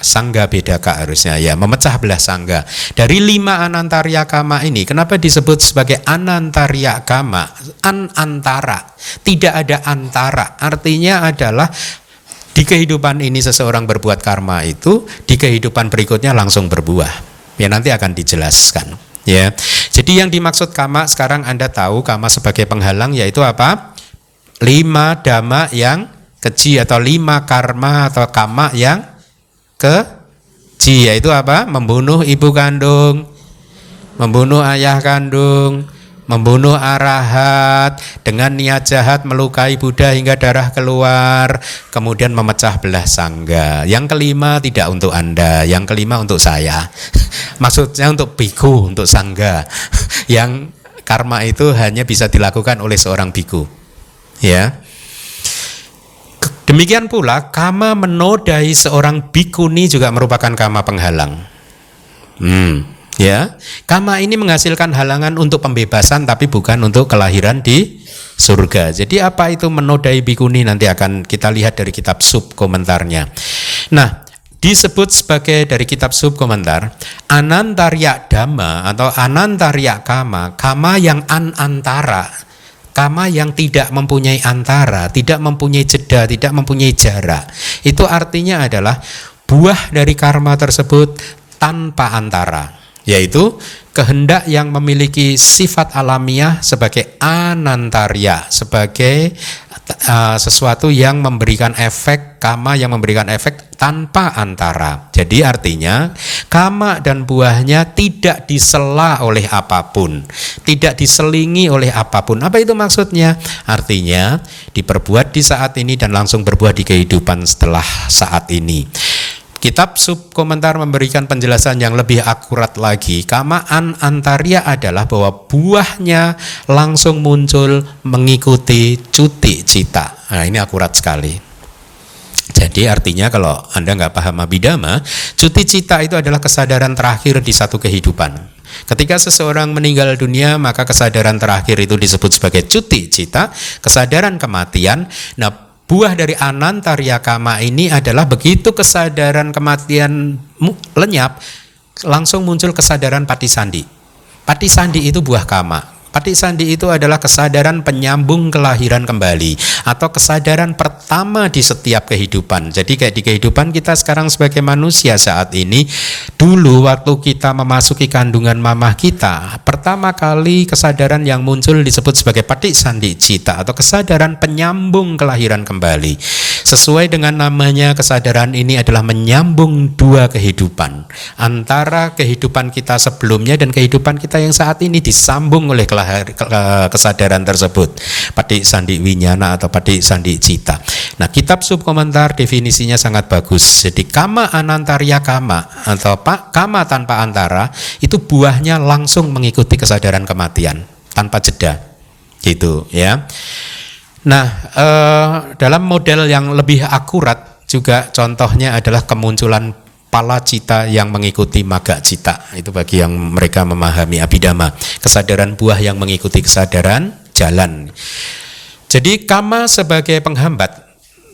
Speaker 1: Sangga bedaka harusnya ya memecah belah sangga dari lima anantarya kama ini kenapa disebut sebagai anantarya kama an antara tidak ada antara artinya adalah di kehidupan ini seseorang berbuat karma itu di kehidupan berikutnya langsung berbuah Ya nanti akan dijelaskan. Ya. Jadi yang dimaksud kama sekarang Anda tahu kama sebagai penghalang yaitu apa? Lima dhamma yang keji atau lima karma atau kama yang keji yaitu apa? Membunuh ibu kandung, membunuh ayah kandung, membunuh arahat dengan niat jahat melukai Buddha hingga darah keluar kemudian memecah belah sangga. Yang kelima tidak untuk anda yang kelima untuk saya. Maksudnya untuk biku untuk sangga. Yang karma itu hanya bisa dilakukan oleh seorang biku. Ya. Demikian pula kama menodai seorang bikuni juga merupakan kama penghalang. Hmm Ya, kama ini menghasilkan halangan untuk pembebasan tapi bukan untuk kelahiran di surga. Jadi apa itu menodai bikuni nanti akan kita lihat dari kitab sub komentarnya. Nah, disebut sebagai dari kitab sub komentar anantarya dhamma atau anantarya kama, kama yang an antara. Kama yang tidak mempunyai antara, tidak mempunyai jeda, tidak mempunyai jarak. Itu artinya adalah buah dari karma tersebut tanpa antara yaitu kehendak yang memiliki sifat alamiah sebagai anantarya sebagai uh, sesuatu yang memberikan efek kama yang memberikan efek tanpa antara. Jadi artinya kama dan buahnya tidak disela oleh apa pun, tidak diselingi oleh apa pun. Apa itu maksudnya? Artinya diperbuat di saat ini dan langsung berbuah di kehidupan setelah saat ini. Kitab sub komentar memberikan penjelasan yang lebih akurat lagi. Kamaan antaria adalah bahwa buahnya langsung muncul mengikuti cuti cita. Nah ini akurat sekali. Jadi artinya kalau Anda nggak paham abidama, cuti cita itu adalah kesadaran terakhir di satu kehidupan. Ketika seseorang meninggal dunia, maka kesadaran terakhir itu disebut sebagai cuti cita, kesadaran kematian. Nah, buah dari anantarya kama ini adalah begitu kesadaran kematian lenyap, langsung muncul kesadaran pati sandi. Pati sandi itu buah kama. Patik sandi itu adalah kesadaran penyambung kelahiran kembali atau kesadaran pertama di setiap kehidupan. Jadi kayak di kehidupan kita sekarang sebagai manusia saat ini, dulu waktu kita memasuki kandungan mamah kita, pertama kali kesadaran yang muncul disebut sebagai patik sandi cita atau kesadaran penyambung kelahiran kembali. Sesuai dengan namanya kesadaran ini adalah menyambung dua kehidupan. Antara kehidupan kita sebelumnya dan kehidupan kita yang saat ini disambung oleh kesadaran tersebut. Padik Sandi Winyana atau Padik Sandi Cita. Nah kitab subkomentar definisinya sangat bagus. Jadi kama anantarya kama atau pak kama tanpa antara itu buahnya langsung mengikuti kesadaran kematian tanpa jeda. Gitu ya nah eh, dalam model yang lebih akurat juga contohnya adalah kemunculan pala cita yang mengikuti maga cita. Itu bagi yang mereka memahami abidama kesadaran buah yang mengikuti kesadaran jalan. Jadi kama sebagai penghambat.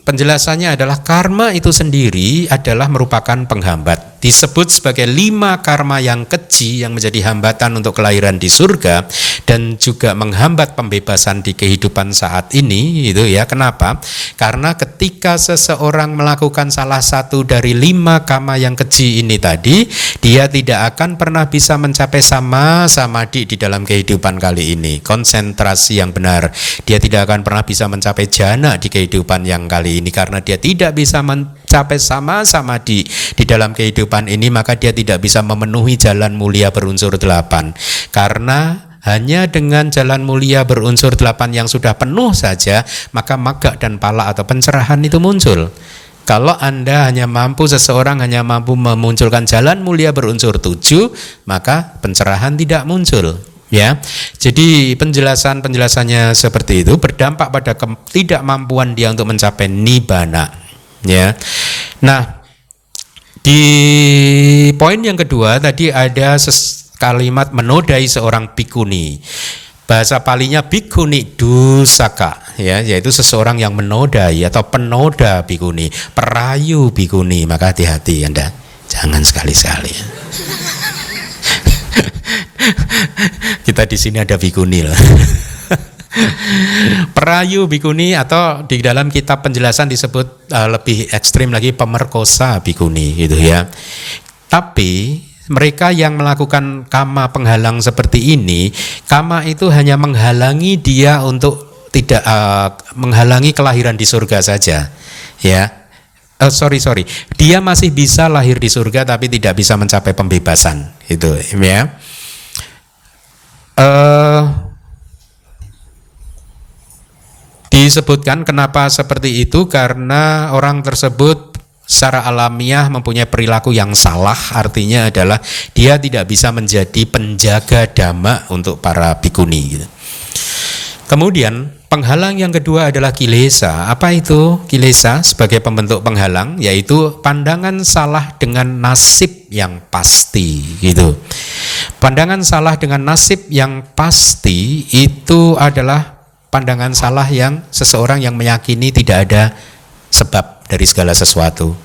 Speaker 1: Penjelasannya adalah karma itu sendiri adalah merupakan penghambat disebut sebagai lima karma yang keji yang menjadi hambatan untuk kelahiran di surga dan juga menghambat pembebasan di kehidupan saat ini itu ya. Kenapa? Karena ketika seseorang melakukan salah satu dari lima karma yang keji ini tadi dia tidak akan pernah bisa mencapai sama sama di di dalam kehidupan kali ini. Konsentrasi yang benar. Dia tidak akan pernah bisa mencapai jana di kehidupan yang kali ini karena dia tidak bisa mencapai sama-sama di di dalam kehidupan ini maka dia tidak bisa memenuhi jalan mulia berunsur delapan karena hanya dengan jalan mulia berunsur delapan yang sudah penuh saja maka maga dan pala atau pencerahan itu muncul kalau Anda hanya mampu, seseorang hanya mampu memunculkan jalan mulia berunsur tujuh, maka pencerahan tidak muncul. Ya, jadi penjelasan penjelasannya seperti itu berdampak pada ketidakmampuan dia untuk mencapai nibana. Ya, nah di poin yang kedua tadi ada kalimat menodai seorang bikuni. Bahasa palinya bikuni dusaka ya yaitu seseorang yang menodai atau penoda bikuni, perayu bikuni. Maka hati-hati Anda. Jangan sekali-sekali. Kita di sini ada bikuni lah. Perayu bikuni atau di dalam kitab penjelasan disebut uh, lebih ekstrim lagi pemerkosa bikuni gitu ya. Tapi mereka yang melakukan kama penghalang seperti ini, kama itu hanya menghalangi dia untuk tidak uh, menghalangi kelahiran di surga saja, ya. Uh, sorry sorry, dia masih bisa lahir di surga tapi tidak bisa mencapai pembebasan, itu ya. Uh, Disebutkan kenapa seperti itu karena orang tersebut secara alamiah mempunyai perilaku yang salah artinya adalah dia tidak bisa menjadi penjaga dhamma untuk para bikuni gitu. Kemudian penghalang yang kedua adalah kilesa. Apa itu kilesa sebagai pembentuk penghalang? Yaitu pandangan salah dengan nasib yang pasti gitu. Pandangan salah dengan nasib yang pasti itu adalah pandangan salah yang seseorang yang meyakini tidak ada sebab dari segala sesuatu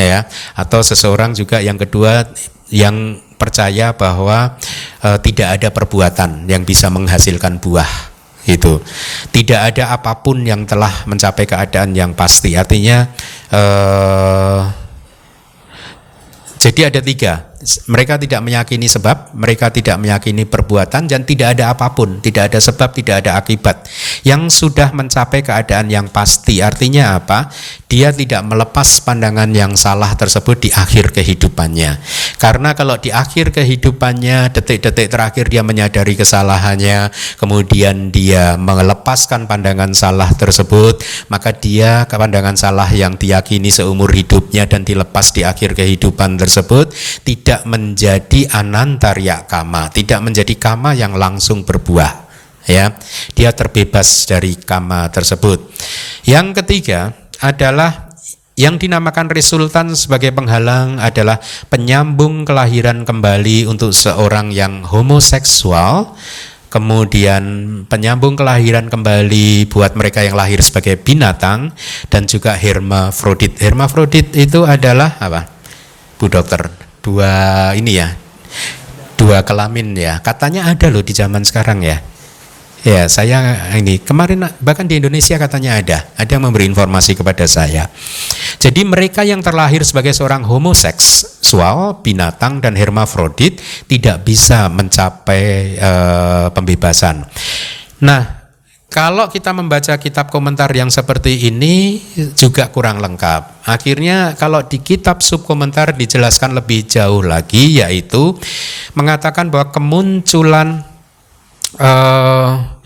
Speaker 1: ya. Atau seseorang juga yang kedua yang percaya bahwa e, tidak ada perbuatan yang bisa menghasilkan buah itu tidak ada apa pun yang telah mencapai keadaan yang pasti. Artinya e, jadi ada tiga mereka tidak meyakini sebab, mereka tidak meyakini perbuatan dan tidak ada apa pun, tidak ada sebab, tidak ada akibat yang sudah mencapai keadaan yang pasti. Artinya apa? Dia tidak melepas pandangan yang salah tersebut di akhir kehidupannya. Karena kalau di akhir kehidupannya, detik-detik terakhir dia menyadari kesalahannya, kemudian dia melepaskan pandangan salah tersebut, maka dia pandangan salah yang diyakini seumur hidupnya dan dilepas di akhir kehidupan tersebut tidak tidak menjadi anantarya kama, tidak menjadi kama yang langsung berbuah. Ya, dia terbebas dari kama tersebut. Yang ketiga adalah yang dinamakan resultan sebagai penghalang adalah penyambung kelahiran kembali untuk seorang yang homoseksual kemudian penyambung kelahiran kembali buat mereka yang lahir sebagai binatang dan juga hermafrodit. Hermafrodit itu adalah apa? Bu dokter dua ini ya dua kelamin ya katanya ada loh di zaman sekarang ya Ya, saya ini kemarin bahkan di Indonesia katanya ada, ada yang memberi informasi kepada saya. Jadi mereka yang terlahir sebagai seorang homoseksual, binatang dan hermafrodit tidak bisa mencapai uh, pembebasan. Nah, kalau kita membaca kitab komentar yang seperti ini juga kurang lengkap. Akhirnya kalau di kitab subkomentar dijelaskan lebih jauh lagi yaitu mengatakan bahwa kemunculan uh,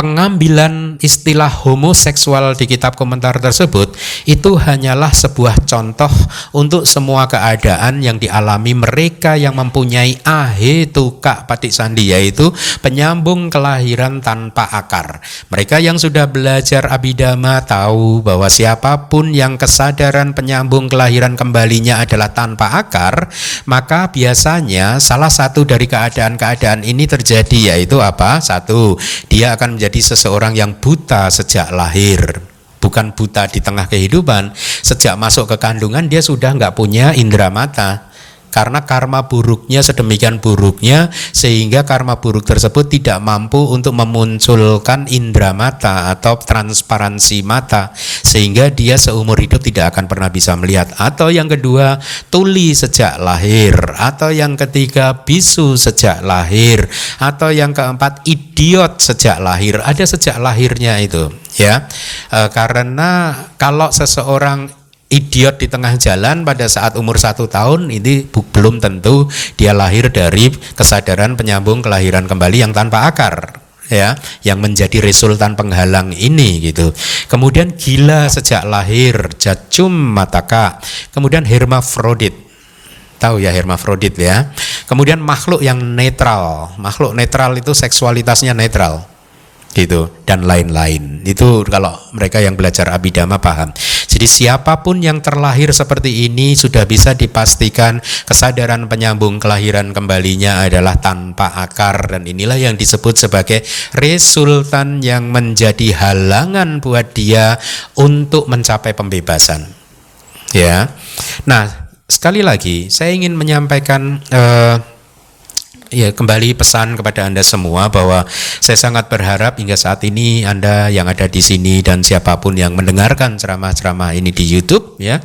Speaker 1: pengambilan istilah homoseksual di kitab komentar tersebut itu hanyalah sebuah contoh untuk semua keadaan yang dialami mereka yang mempunyai ahe tuka patik sandi yaitu penyambung kelahiran tanpa akar. Mereka yang sudah belajar abidama tahu bahwa siapa pun yang kesadaran penyambung kelahiran kembalinya adalah tanpa akar, maka biasanya salah satu dari keadaan-keadaan ini terjadi yaitu apa? Satu, dia akan menjadi menjadi seseorang yang buta sejak lahir. Bukan buta di tengah kehidupan sejak masuk ke kandungan dia sudah nggak punya indera mata karena karma buruknya sedemikian buruknya sehingga karma buruk tersebut tidak mampu untuk memunculkan indera mata atau transparansi mata sehingga dia seumur hidup tidak akan pernah bisa melihat. Atau yang kedua tuli sejak lahir. Atau yang ketiga bisu sejak lahir. Atau yang keempat idiot sejak lahir. Ada sejak lahirnya itu ya. E, karena kalau seseorang idiot di tengah jalan pada saat umur satu tahun ini belum tentu dia lahir dari kesadaran penyambung kelahiran kembali yang tanpa akar ya yang menjadi resultan penghalang ini gitu. Kemudian gila sejak lahir jacum mataka kemudian hermafrodit. Tahu ya hermafrodit ya. Kemudian makhluk yang netral. Makhluk netral itu seksualitasnya netral gitu dan lain-lain. Itu kalau mereka yang belajar abidama paham. Jadi siapa pun yang terlahir seperti ini sudah bisa dipastikan kesadaran penyambung kelahiran kembalinya adalah tanpa akar dan inilah yang disebut sebagai resultan yang menjadi halangan buat dia untuk mencapai pembebasan. Ya. Nah sekali lagi saya ingin menyampaikan uh, ya kembali pesan kepada Anda semua bahwa saya sangat berharap hingga saat ini Anda yang ada di sini dan siapa pun yang mendengarkan ceramah-ceramah ini di YouTube ya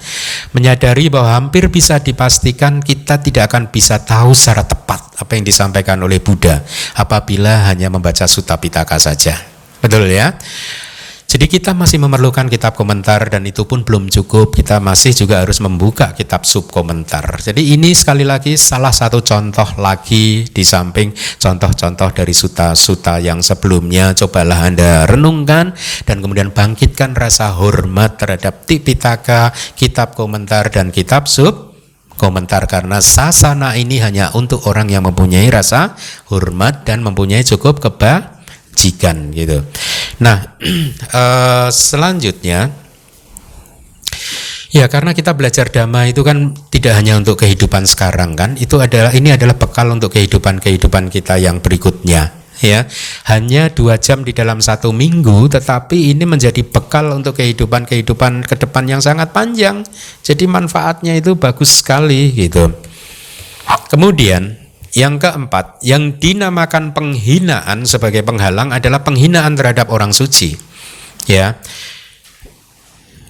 Speaker 1: menyadari bahwa hampir bisa dipastikan kita tidak akan bisa tahu secara tepat apa yang disampaikan oleh Buddha apabila hanya membaca Sutta Pitaka saja. Betul ya? Jadi kita masih memerlukan kitab komentar dan itu pun belum cukup. Kita masih juga harus membuka kitab sub komentar. Jadi ini sekali lagi salah satu contoh lagi di samping contoh-contoh dari suta-suta yang sebelumnya. Cobalah Anda renungkan dan kemudian bangkitkan rasa hormat terhadap Tipitaka, kitab komentar dan kitab sub komentar karena sasana ini hanya untuk orang yang mempunyai rasa hormat dan mempunyai cukup kebajikan gitu. Nah, uh, selanjutnya ya karena kita belajar dhamma itu kan tidak hanya untuk kehidupan sekarang kan, itu adalah ini adalah bekal untuk kehidupan-kehidupan kita yang berikutnya ya. Hanya dua jam di dalam satu minggu tetapi ini menjadi bekal untuk kehidupan-kehidupan ke depan yang sangat panjang. Jadi manfaatnya itu bagus sekali gitu. Kemudian yang keempat, yang dinamakan penghinaan sebagai penghalang adalah penghinaan terhadap orang suci. Ya.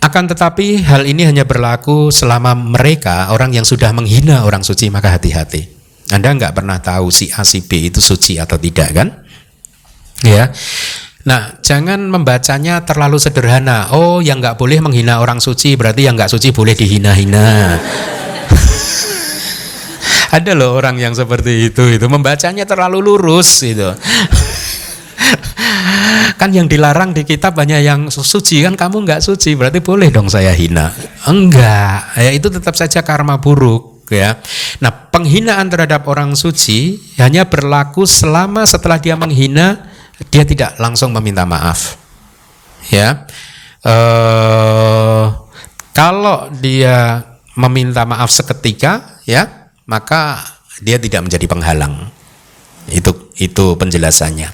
Speaker 1: Akan tetapi hal ini hanya berlaku selama mereka orang yang sudah menghina orang suci maka hati-hati. Anda nggak pernah tahu si A si B itu suci atau tidak kan? Ya. Nah, jangan membacanya terlalu sederhana. Oh, yang nggak boleh menghina orang suci berarti yang nggak suci boleh dihina-hina. Ada loh orang yang seperti itu itu. Membacanya terlalu lurus itu. kan yang dilarang di kitab banyak yang suci. Kan kamu nggak suci berarti boleh dong saya hina. Enggak. Ya itu tetap saja karma buruk ya. Nah penghinaan terhadap orang suci hanya berlaku selama setelah dia menghina dia tidak langsung meminta maaf. Ya. Eh, kalau dia meminta maaf seketika ya maka dia tidak menjadi penghalang. Itu itu penjelasannya.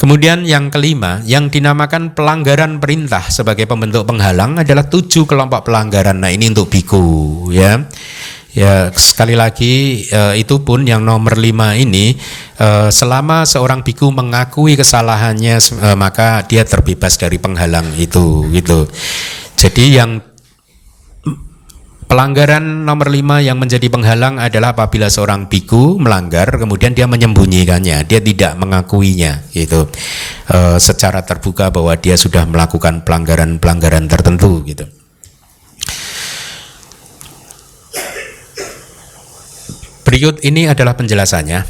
Speaker 1: Kemudian yang kelima, yang dinamakan pelanggaran perintah sebagai pembentuk penghalang adalah tujuh kelompok pelanggaran. Nah ini untuk biku, ya. Ya sekali lagi uh, itu pun yang nomor lima ini uh, selama seorang biku mengakui kesalahannya uh, maka dia terbebas dari penghalang itu gitu. Jadi yang Pelanggaran nomor lima yang menjadi penghalang adalah apabila seorang biku melanggar, kemudian dia menyembunyikannya, dia tidak mengakuinya, gitu, e, secara terbuka bahwa dia sudah melakukan pelanggaran-pelanggaran tertentu, gitu. Berikut ini adalah penjelasannya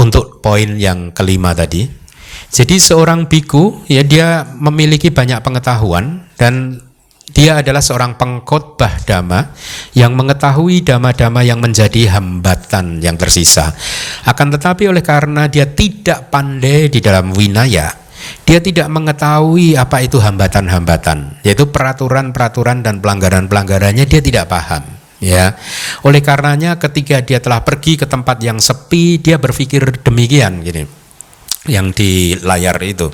Speaker 1: untuk poin yang kelima tadi. Jadi seorang biku ya dia memiliki banyak pengetahuan dan dia adalah seorang pengkhotbah dhamma yang mengetahui dhamma-dhamma yang menjadi hambatan yang tersisa. Akan tetapi oleh karena dia tidak pandai di dalam winaya, dia tidak mengetahui apa itu hambatan-hambatan, yaitu peraturan-peraturan dan pelanggaran-pelanggarannya dia tidak paham. Ya, oleh karenanya ketika dia telah pergi ke tempat yang sepi, dia berpikir demikian, gini, yang di layar itu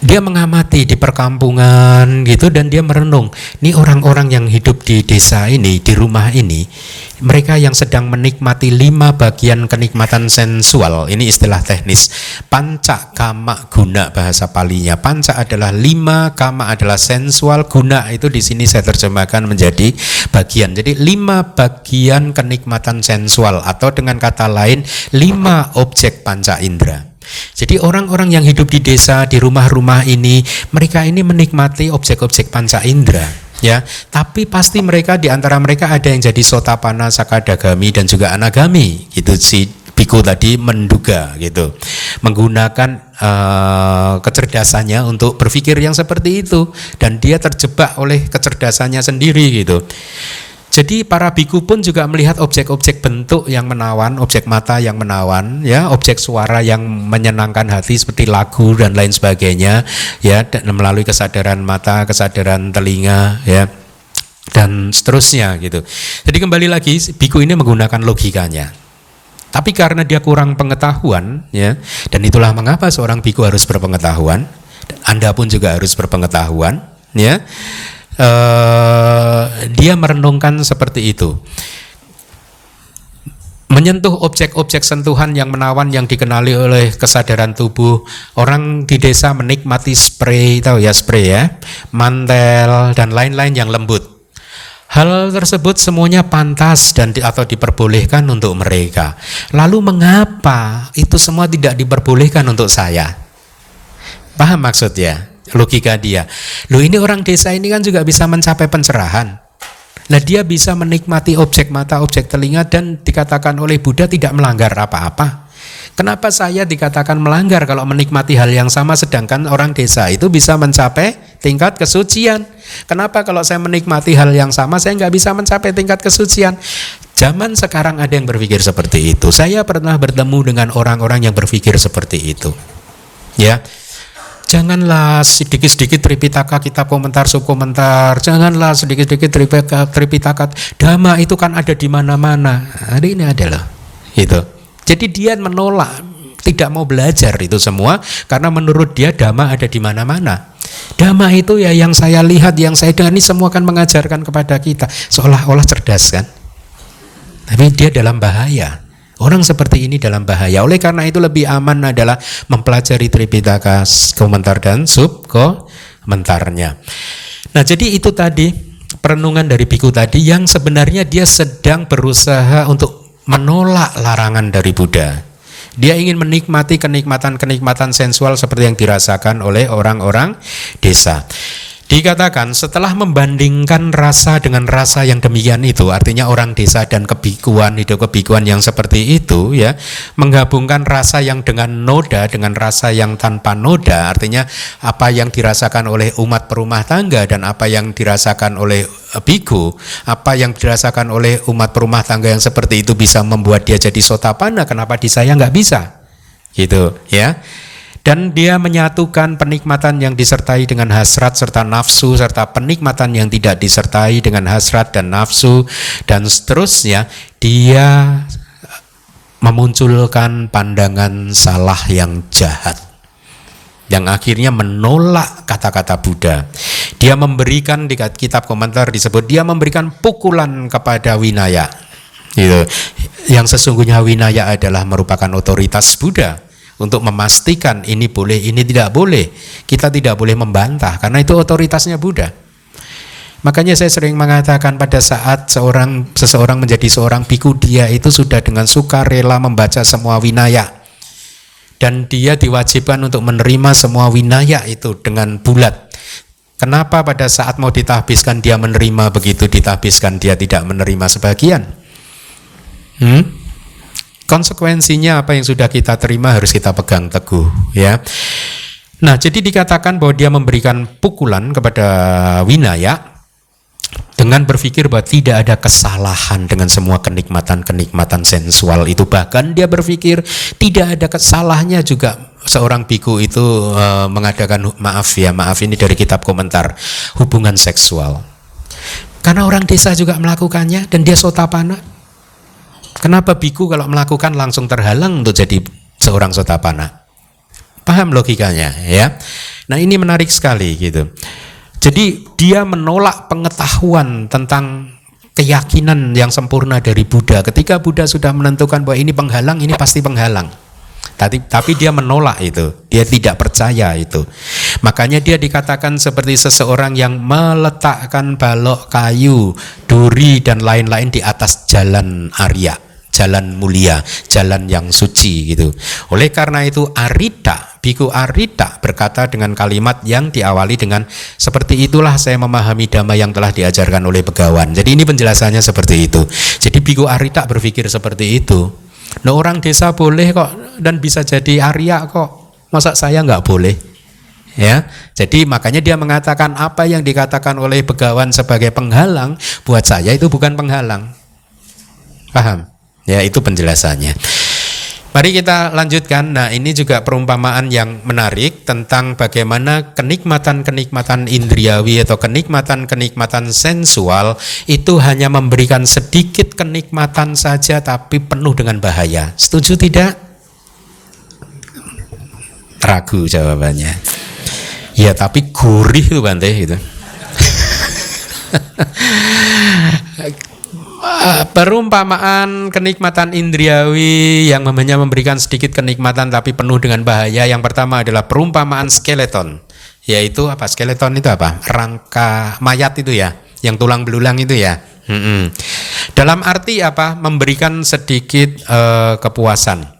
Speaker 1: dia mengamati di perkampungan gitu dan dia merenung ini orang-orang yang hidup di desa ini di rumah ini mereka yang sedang menikmati lima bagian kenikmatan sensual. Ini istilah teknis. Panca kama guna bahasa palinya. Panca adalah lima kama adalah sensual guna itu di sini saya terjemahkan menjadi bagian. Jadi lima bagian kenikmatan sensual atau dengan kata lain lima objek panca indera jadi orang-orang yang hidup di desa, di rumah-rumah ini, mereka ini menikmati objek-objek panca indera ya. Tapi pasti mereka di antara mereka ada yang jadi sotapana sakadagami dan juga anagami gitu. Si biku tadi menduga gitu. Menggunakan uh, kecerdasannya untuk berpikir yang seperti itu. Dan dia terjebak oleh kecerdasannya sendiri gitu jadi para biku pun juga melihat objek-objek bentuk yang menawan, objek mata yang menawan, ya, objek suara yang menyenangkan hati seperti lagu dan lain sebagainya, ya, dan melalui kesadaran mata, kesadaran telinga, ya, dan seterusnya gitu. Jadi kembali lagi biku ini menggunakan logikanya. Tapi karena dia kurang pengetahuan, ya, dan itulah mengapa seorang biku harus berpengetahuan. Anda pun juga harus berpengetahuan, ya uh, dia merenungkan seperti itu. Menyentuh objek-objek sentuhan yang menawan yang dikenali oleh kesadaran tubuh. Orang di desa menikmati spray tahu ya spray ya? Mantel dan lain-lain yang lembut. Hal tersebut semuanya pantas dan di, atau diperbolehkan untuk mereka. Lalu mengapa itu semua tidak diperbolehkan untuk saya? Paham maksudnya logika dia. Loh ini orang desa ini kan juga bisa mencapai pencerahan. Nah dia bisa menikmati objek mata, objek telinga dan dikatakan oleh Buddha tidak melanggar apa-apa. Kenapa saya dikatakan melanggar kalau menikmati hal yang sama sedangkan orang desa itu bisa mencapai tingkat kesucian? Kenapa kalau saya menikmati hal yang sama saya nggak bisa mencapai tingkat kesucian? Zaman sekarang ada yang berpikir seperti itu. Saya pernah bertemu dengan orang-orang yang berpikir seperti itu. Ya, Janganlah sedikit-sedikit Tripitaka kitab komentar subkomentar. Janganlah sedikit-sedikit Tripitaka, Tripitaka dhamma itu kan ada di mana-mana. Hari ini adalah itu. Jadi dia menolak tidak mau belajar itu semua karena menurut dia dhamma ada di mana-mana. Dhamma itu ya yang saya lihat, yang saya dengar ini semua akan mengajarkan kepada kita seolah-olah cerdas kan. Tapi dia dalam bahaya. Orang seperti ini dalam bahaya. Oleh karena itu lebih aman adalah mempelajari Tripitaka komentar dan sub komentarnya. Nah, jadi itu tadi perenungan dari biku tadi yang sebenarnya dia sedang berusaha untuk menolak larangan dari Buddha. Dia ingin menikmati kenikmatan-kenikmatan sensual seperti yang dirasakan oleh orang-orang desa. Dikatakan setelah membandingkan rasa dengan rasa yang demikian itu, artinya orang desa dan kebikuan, hidup kebikuan yang seperti itu ya, menggabungkan rasa yang dengan noda dengan rasa yang tanpa noda, artinya apa yang dirasakan oleh umat perumah tangga dan apa yang dirasakan oleh biku, apa yang dirasakan oleh umat perumah tangga yang seperti itu bisa membuat dia jadi sotapana, kenapa di saya nggak bisa? Gitu ya dan dia menyatukan penikmatan yang disertai dengan hasrat serta nafsu serta penikmatan yang tidak disertai dengan hasrat dan nafsu dan seterusnya dia memunculkan pandangan salah yang jahat yang akhirnya menolak kata-kata Buddha. Dia memberikan di kitab komentar disebut dia memberikan pukulan kepada Winaya. Gitu. Yang sesungguhnya Winaya adalah merupakan otoritas Buddha untuk memastikan ini boleh, ini tidak boleh. Kita tidak boleh membantah karena itu otoritasnya Buddha. Makanya saya sering mengatakan pada saat seorang seseorang menjadi seorang biku dia itu sudah dengan suka rela membaca semua winaya dan dia diwajibkan untuk menerima semua winaya itu dengan bulat. Kenapa pada saat mau ditahbiskan dia menerima begitu ditahbiskan dia tidak menerima sebagian? Hmm? Konsekuensinya apa yang sudah kita terima harus kita pegang teguh ya. Nah, jadi dikatakan bahwa dia memberikan pukulan kepada Winaya dengan berpikir bahwa tidak ada kesalahan dengan semua kenikmatan-kenikmatan sensual itu. Bahkan dia berpikir tidak ada kesalahnya juga. Seorang biku itu uh, mengadakan maaf ya maaf ini dari kitab komentar hubungan seksual. Karena orang desa juga melakukannya dan dia sotapana kenapa biku kalau melakukan langsung terhalang untuk jadi seorang sotapana paham logikanya ya nah ini menarik sekali gitu jadi dia menolak pengetahuan tentang keyakinan yang sempurna dari Buddha. Ketika Buddha sudah menentukan bahwa ini penghalang, ini pasti penghalang. Tapi, tapi dia menolak itu, dia tidak percaya itu. Makanya dia dikatakan seperti seseorang yang meletakkan balok kayu, duri dan lain-lain di atas jalan Arya jalan mulia, jalan yang suci gitu. Oleh karena itu Arita, Biku Arita berkata dengan kalimat yang diawali dengan seperti itulah saya memahami dhamma yang telah diajarkan oleh Begawan. Jadi ini penjelasannya seperti itu. Jadi Biku Arita berpikir seperti itu. Nah orang desa boleh kok dan bisa jadi Arya kok. Masa saya nggak boleh? Ya, jadi makanya dia mengatakan apa yang dikatakan oleh Begawan sebagai penghalang buat saya itu bukan penghalang. Paham? Ya, itu penjelasannya. Mari kita lanjutkan. Nah, ini juga perumpamaan yang menarik tentang bagaimana kenikmatan-kenikmatan indriawi atau kenikmatan-kenikmatan sensual itu hanya memberikan sedikit kenikmatan saja tapi penuh dengan bahaya. Setuju tidak? Ragu jawabannya. Ya, tapi gurih itu Bante gitu. Uh, perumpamaan kenikmatan indriawi yang namanya memberikan sedikit kenikmatan tapi penuh dengan bahaya. Yang pertama adalah perumpamaan skeleton, yaitu apa? Skeleton itu apa? Rangka mayat itu ya, yang tulang belulang itu ya. Hmm Dalam arti apa? Memberikan sedikit uh, kepuasan.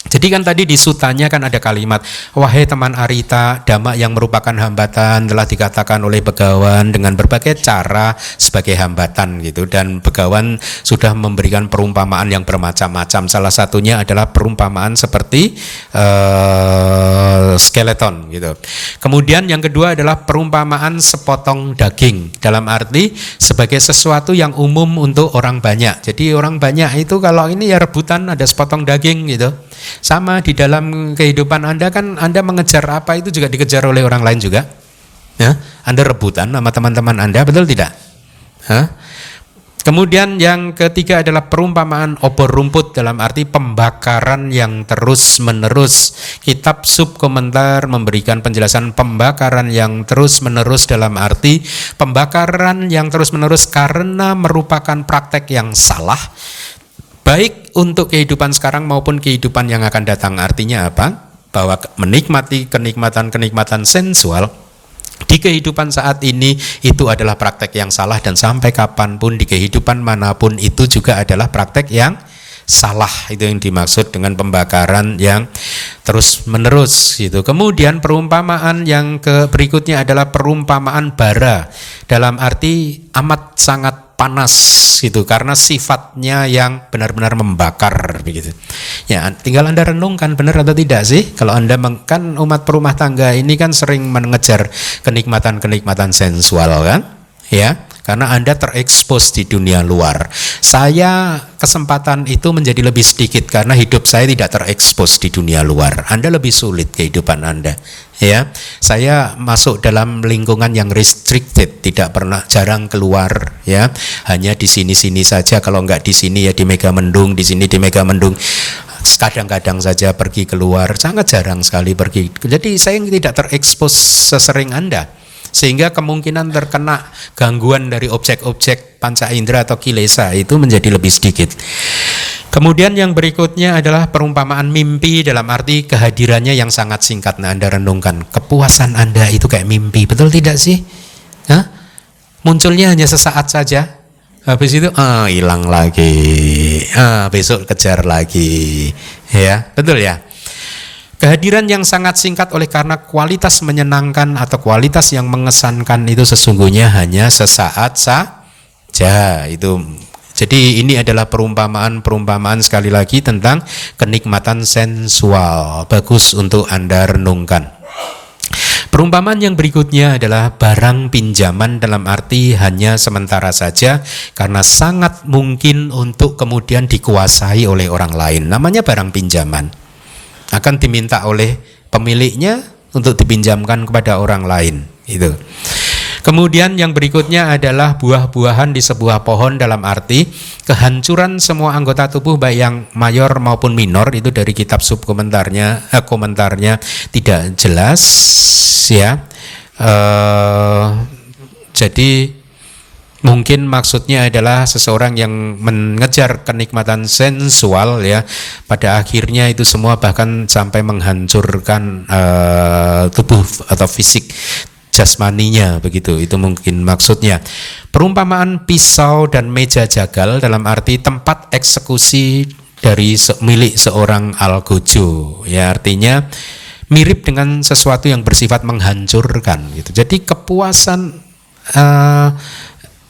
Speaker 1: Jadi kan tadi di sutanya kan ada kalimat Wahai teman Arita, dhamma yang merupakan hambatan telah dikatakan oleh Begawan dengan berbagai cara sebagai hambatan gitu. Dan Begawan sudah memberikan perumpamaan yang bermacam-macam. Salah satunya adalah perumpamaan seperti uh, skeleton gitu. Kemudian yang kedua adalah perumpamaan sepotong daging. Dalam arti sebagai sesuatu yang umum untuk orang banyak. Jadi orang banyak itu kalau ini ya rebutan ada sepotong daging gitu sama di dalam kehidupan Anda kan Anda mengejar apa itu juga dikejar oleh orang lain juga. Ya, Anda rebutan sama teman-teman Anda, betul tidak? Hah? Kemudian yang ketiga adalah perumpamaan obor rumput dalam arti pembakaran yang terus menerus. Kitab subkomentar memberikan penjelasan pembakaran yang terus menerus dalam arti pembakaran yang terus menerus karena merupakan praktek yang salah baik untuk kehidupan sekarang maupun kehidupan yang akan datang. Artinya apa? Bahwa menikmati kenikmatan-kenikmatan sensual di kehidupan saat ini itu adalah praktek yang salah dan sampai kapan pun di kehidupan mana pun itu juga adalah praktek yang salah itu yang dimaksud dengan pembakaran yang terus menerus gitu. Kemudian perumpamaan yang berikutnya adalah perumpamaan bara dalam arti amat sangat panas gitu karena sifatnya yang benar-benar membakar begitu. Ya, tinggal Anda renungkan benar atau tidak sih? Kalau Anda kan umat perumah tangga ini kan sering mengejar kenikmatan-kenikmatan sensual kan? Ya karena Anda terekspos di dunia luar. Saya kesempatan itu menjadi lebih sedikit karena hidup saya tidak terekspos di dunia luar. Anda lebih sulit kehidupan Anda. Ya, saya masuk dalam lingkungan yang restricted, tidak pernah jarang keluar, ya, hanya di sini-sini saja. Kalau nggak di sini ya di Mega Mendung, di sini di Mega Mendung kadang-kadang saja pergi keluar, sangat jarang sekali pergi. Jadi saya tidak terekspos sesering Anda. Sehingga kemungkinan terkena gangguan dari objek-objek panca indera atau kilesa itu menjadi lebih sedikit. Kemudian yang berikutnya adalah perumpamaan mimpi dalam arti kehadirannya yang sangat singkat. Nah, Anda renungkan, kepuasan Anda itu kayak mimpi, betul tidak sih? Hah? Munculnya hanya sesaat saja, habis itu ah hilang lagi, ah besok kejar lagi, ya betul ya. Kehadiran yang sangat singkat oleh karena kualitas menyenangkan atau kualitas yang mengesankan itu sesungguhnya hanya sesaat saja. Itu jadi ini adalah perumpamaan-perumpamaan sekali lagi tentang kenikmatan sensual. Bagus untuk Anda renungkan. Perumpamaan yang berikutnya adalah barang pinjaman dalam arti hanya sementara saja karena sangat mungkin untuk kemudian dikuasai oleh orang lain. Namanya barang pinjaman. Akan diminta oleh pemiliknya untuk dipinjamkan kepada orang lain. Itu. Kemudian yang berikutnya adalah buah-buahan di sebuah pohon dalam arti kehancuran semua anggota tubuh baik yang mayor maupun minor itu dari kitab subkomentarnya eh, komentarnya tidak jelas ya. Eh, jadi Mungkin maksudnya adalah seseorang yang mengejar kenikmatan sensual ya, pada akhirnya itu semua bahkan sampai menghancurkan uh, tubuh atau fisik jasmaninya begitu. Itu mungkin maksudnya. Perumpamaan pisau dan meja jagal dalam arti tempat eksekusi dari se milik seorang algojo ya. Artinya mirip dengan sesuatu yang bersifat menghancurkan gitu. Jadi kepuasan uh,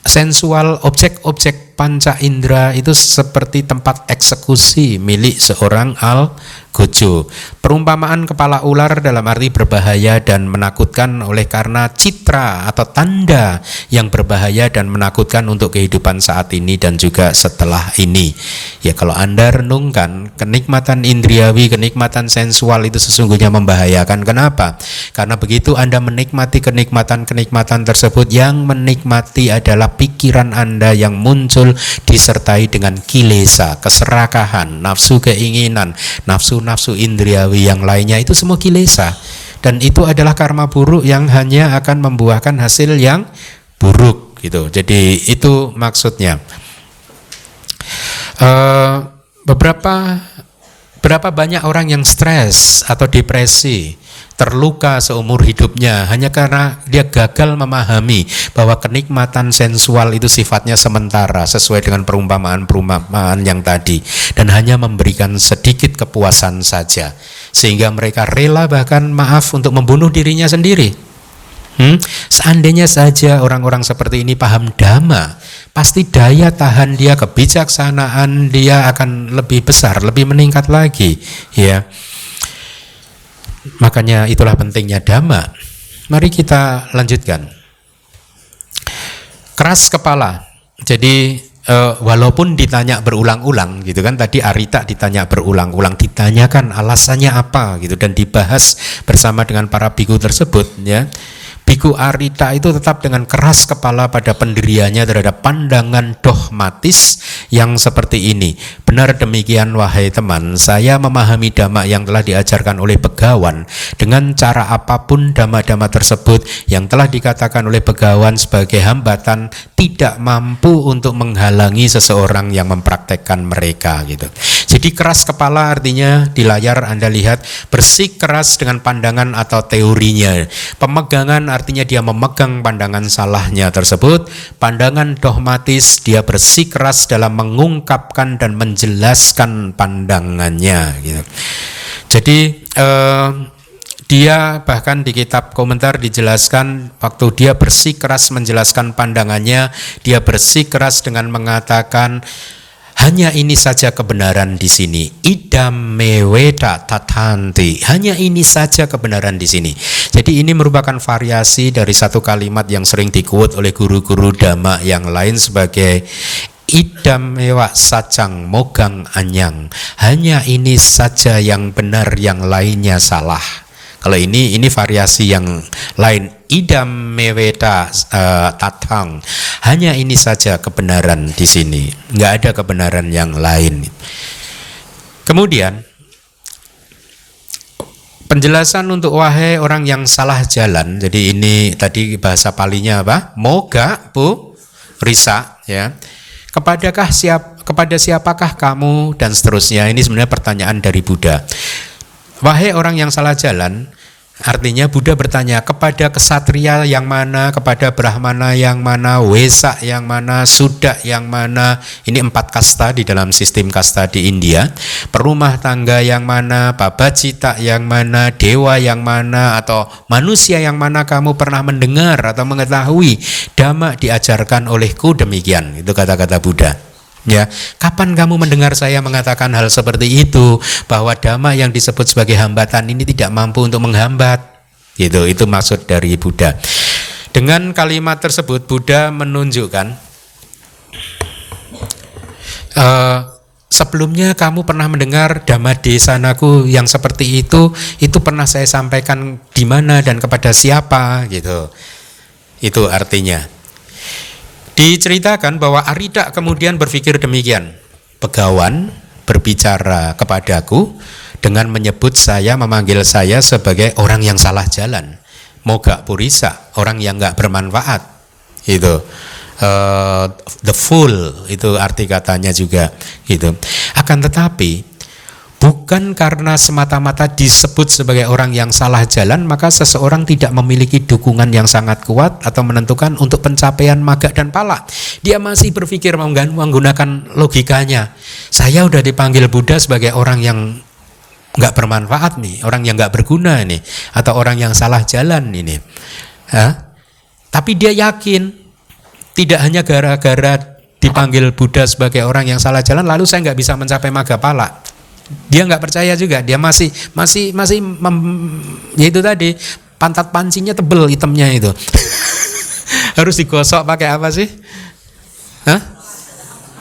Speaker 1: sensual objek-objek panca indera itu seperti tempat eksekusi milik seorang al gojo. Perumpamaan kepala ular dalam arti berbahaya dan menakutkan oleh karena citra atau tanda yang berbahaya dan menakutkan untuk kehidupan saat ini dan juga setelah ini. Ya kalau Anda renungkan kenikmatan indriawi, kenikmatan sensual itu sesungguhnya membahayakan. Kenapa? Karena begitu Anda menikmati kenikmatan-kenikmatan tersebut yang menikmati adalah pikiran Anda yang muncul disertai dengan kilesa, keserakahan, nafsu keinginan, nafsu nafsu indriawi yang lainnya itu semua kilesa dan itu adalah karma buruk yang hanya akan membuahkan hasil yang buruk gitu. Jadi itu maksudnya. Uh, beberapa berapa banyak orang yang stres atau depresi terluka seumur hidupnya hanya karena dia gagal memahami bahwa kenikmatan sensual itu sifatnya sementara sesuai dengan perumpamaan-perumpamaan yang tadi dan hanya memberikan sedikit kepuasan saja sehingga mereka rela bahkan maaf untuk membunuh dirinya sendiri. Hmm? Seandainya saja orang-orang seperti ini paham dhamma, pasti daya tahan dia, kebijaksanaan dia akan lebih besar, lebih meningkat lagi, ya. Makanya itulah pentingnya dhamma. Mari kita lanjutkan. Keras kepala. Jadi uh, walaupun ditanya berulang-ulang gitu kan tadi Arita ditanya berulang-ulang ditanyakan alasannya apa gitu dan dibahas bersama dengan para biku tersebut ya Biku Arita itu tetap dengan keras kepala pada pendiriannya terhadap pandangan dogmatis yang seperti ini. Benar demikian wahai teman, saya memahami dhamma yang telah diajarkan oleh Begawan dengan cara apa pun dhamma-dhamma tersebut yang telah dikatakan oleh Begawan sebagai hambatan tidak mampu untuk menghalangi seseorang yang mempraktekkan mereka gitu. Jadi keras kepala artinya di layar Anda lihat bersih keras dengan pandangan atau teorinya. Pemegangan artinya dia memegang pandangan salahnya tersebut. Pandangan dogmatis dia bersikeras dalam mengungkapkan dan menjelaskan pandangannya. Gitu. Jadi eh, dia bahkan di kitab komentar dijelaskan waktu dia bersikeras menjelaskan pandangannya, dia bersikeras dengan mengatakan hanya ini saja kebenaran di sini. Idam meweda tatanti. Hanya ini saja kebenaran di sini. Jadi ini merupakan variasi dari satu kalimat yang sering dikuat oleh guru-guru dhamma yang lain sebagai idam mewa sacang mogang anyang. Hanya ini saja yang benar, yang lainnya salah. Kalau ini ini variasi yang lain. Idam meweta uh, tatang. Hanya ini saja kebenaran di sini. Nggak ada kebenaran yang lain. Kemudian Penjelasan untuk wahai orang yang salah jalan. Jadi ini tadi bahasa palinya apa? Moga bu risa ya. Kepadakah siap kepada siapakah kamu dan seterusnya. Ini sebenarnya pertanyaan dari Buddha. Wahai orang yang salah jalan, Artinya Buddha bertanya kepada kesatria yang mana, kepada brahmana yang mana, wesa yang mana, suda yang mana. Ini empat kasta di dalam sistem kasta di India. Perumah tangga yang mana, babacita yang mana, dewa yang mana, atau manusia yang mana kamu pernah mendengar atau mengetahui dhamma diajarkan olehku demikian. Itu kata-kata Buddha. Ya, kapan kamu mendengar saya mengatakan hal seperti itu bahwa dhamma yang disebut sebagai hambatan ini tidak mampu untuk menghambat? Gitu, itu maksud dari Buddha. Dengan kalimat tersebut Buddha menunjukkan uh, sebelumnya kamu pernah mendengar dhamma desanaku yang seperti itu, itu pernah saya sampaikan di mana dan kepada siapa gitu. Itu artinya. Diceritakan bahwa Arida kemudian berpikir demikian. Pegawan berbicara kepadaku dengan menyebut saya, memanggil saya sebagai orang yang salah jalan. Moga purisa, orang yang nggak bermanfaat. Itu uh, the fool itu arti katanya juga gitu. Akan tetapi bukan karena semata-mata disebut sebagai orang yang salah jalan maka seseorang tidak memiliki dukungan yang sangat kuat atau menentukan untuk pencapaian maga dan pala. Dia masih berpikir menggunakan logikanya. Saya udah dipanggil Buddha sebagai orang yang nggak bermanfaat nih orang yang nggak berguna ini atau orang yang salah jalan ini. Hah? tapi dia yakin tidak hanya gara-gara dipanggil Buddha sebagai orang yang salah jalan lalu saya nggak bisa mencapai maga pala dia nggak percaya juga dia masih masih masih mem, ya itu tadi pantat pancinya tebel hitamnya itu harus digosok pakai apa sih Hah?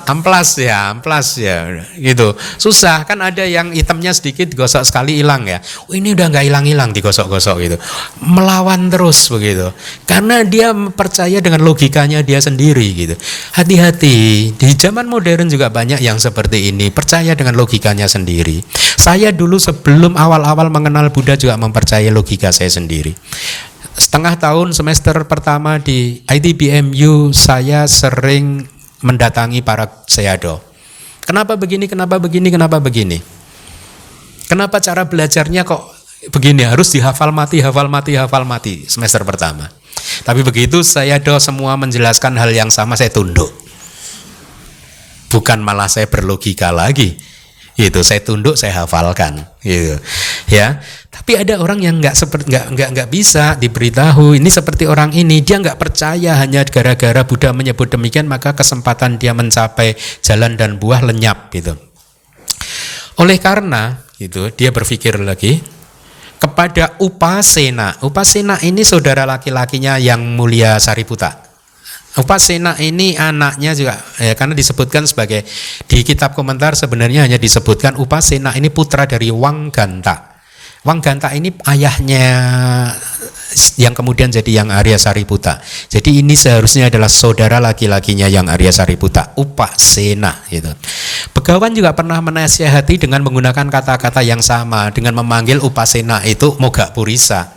Speaker 1: Amplas ya, amplas ya, gitu. Susah kan ada yang hitamnya sedikit digosok sekali hilang ya. Oh, ini udah nggak hilang-hilang digosok-gosok gitu. Melawan terus begitu. Karena dia percaya dengan logikanya dia sendiri gitu. Hati-hati di zaman modern juga banyak yang seperti ini percaya dengan logikanya sendiri. Saya dulu sebelum awal-awal mengenal Buddha juga mempercayai logika saya sendiri setengah tahun semester pertama di ITBMU saya sering mendatangi para seyado. Kenapa begini, kenapa begini, kenapa begini? Kenapa cara belajarnya kok begini? Harus dihafal mati, hafal mati, hafal mati semester pertama. Tapi begitu saya do semua menjelaskan hal yang sama, saya tunduk. Bukan malah saya berlogika lagi itu saya tunduk saya hafalkan. Gitu. Ya. Tapi ada orang yang nggak seperti nggak nggak nggak bisa diberitahu ini seperti orang ini. Dia nggak percaya hanya gara-gara Buddha menyebut demikian maka kesempatan dia mencapai jalan dan buah lenyap gitu. Oleh karena itu dia berpikir lagi kepada Upasena. Upasena ini saudara laki-lakinya yang mulia Sariputa Upasena ini anaknya juga ya karena disebutkan sebagai di kitab komentar sebenarnya hanya disebutkan Upasena ini putra dari Wang Ganta. Wang Ganta ini ayahnya yang kemudian jadi yang Arya Sariputa. Jadi ini seharusnya adalah saudara laki-lakinya yang Arya Sariputa, Upasena gitu. Begawan juga pernah menasihati dengan menggunakan kata-kata yang sama dengan memanggil Upasena itu Moga Purisa,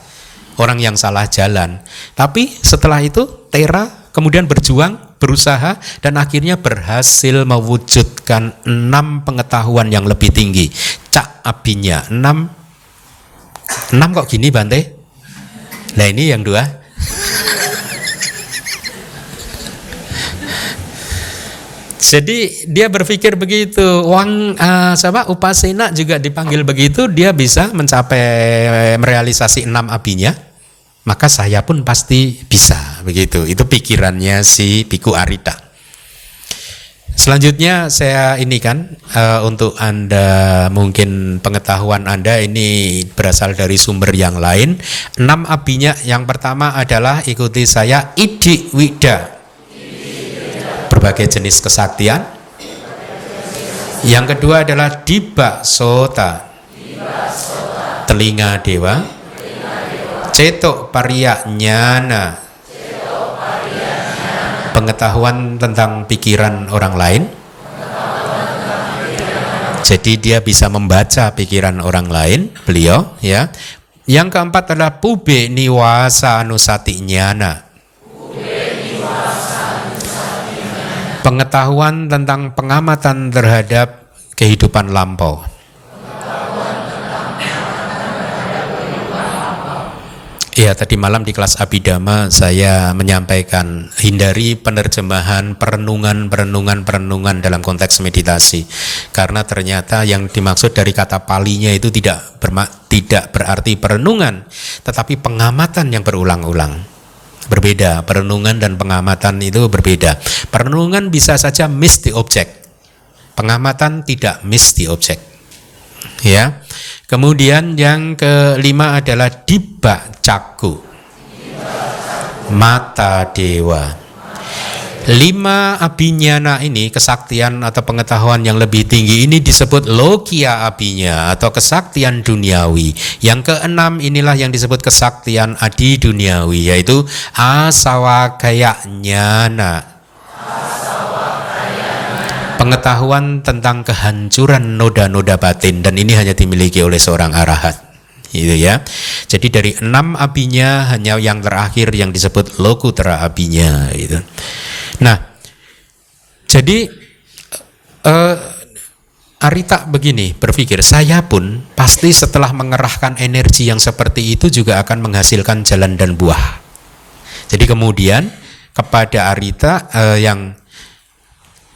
Speaker 1: orang yang salah jalan. Tapi setelah itu Tera kemudian berjuang, berusaha, dan akhirnya berhasil mewujudkan enam pengetahuan yang lebih tinggi. Cak abinya enam, enam kok gini Bante? Nah ini yang dua. Jadi dia berpikir begitu. Wang uh, siapa Upasena juga dipanggil begitu, dia bisa mencapai merealisasi enam abinya maka saya pun pasti bisa begitu. Itu pikirannya si Biku Arita. Selanjutnya saya ini kan uh, untuk Anda mungkin pengetahuan Anda ini berasal dari sumber yang lain. Enam abinya yang pertama adalah ikuti saya Idi Wida. Berbagai jenis kesaktian. Yang kedua adalah Diba Sota. Telinga dewa cetok paria nyana pengetahuan tentang pikiran orang lain jadi dia bisa membaca pikiran orang lain beliau ya Yang keempat adalah pube niwasa anusati nyana. Pengetahuan tentang pengamatan terhadap kehidupan lampau. Ya, tadi malam di kelas Abidama saya menyampaikan hindari penerjemahan perenungan, perenungan, perenungan dalam konteks meditasi. Karena ternyata yang dimaksud dari kata palinya itu tidak berma, tidak berarti perenungan, tetapi pengamatan yang berulang-ulang. Berbeda, perenungan dan pengamatan itu berbeda. Perenungan bisa saja miss the object. Pengamatan tidak miss the object. Ya. Kemudian yang kelima adalah diba caku. Mata dewa. Lima abinyana ini kesaktian atau pengetahuan yang lebih tinggi ini disebut logia abinya atau kesaktian duniawi. Yang keenam inilah yang disebut kesaktian adi duniawi yaitu asawakaya nyana pengetahuan tentang kehancuran noda-noda batin dan ini hanya dimiliki oleh seorang arahat gitu ya. Jadi dari enam abinya hanya yang terakhir yang disebut lokutera abinya gitu. Nah, jadi uh, Arita begini berpikir, saya pun pasti setelah mengerahkan energi yang seperti itu juga akan menghasilkan jalan dan buah. Jadi kemudian kepada Arita uh, yang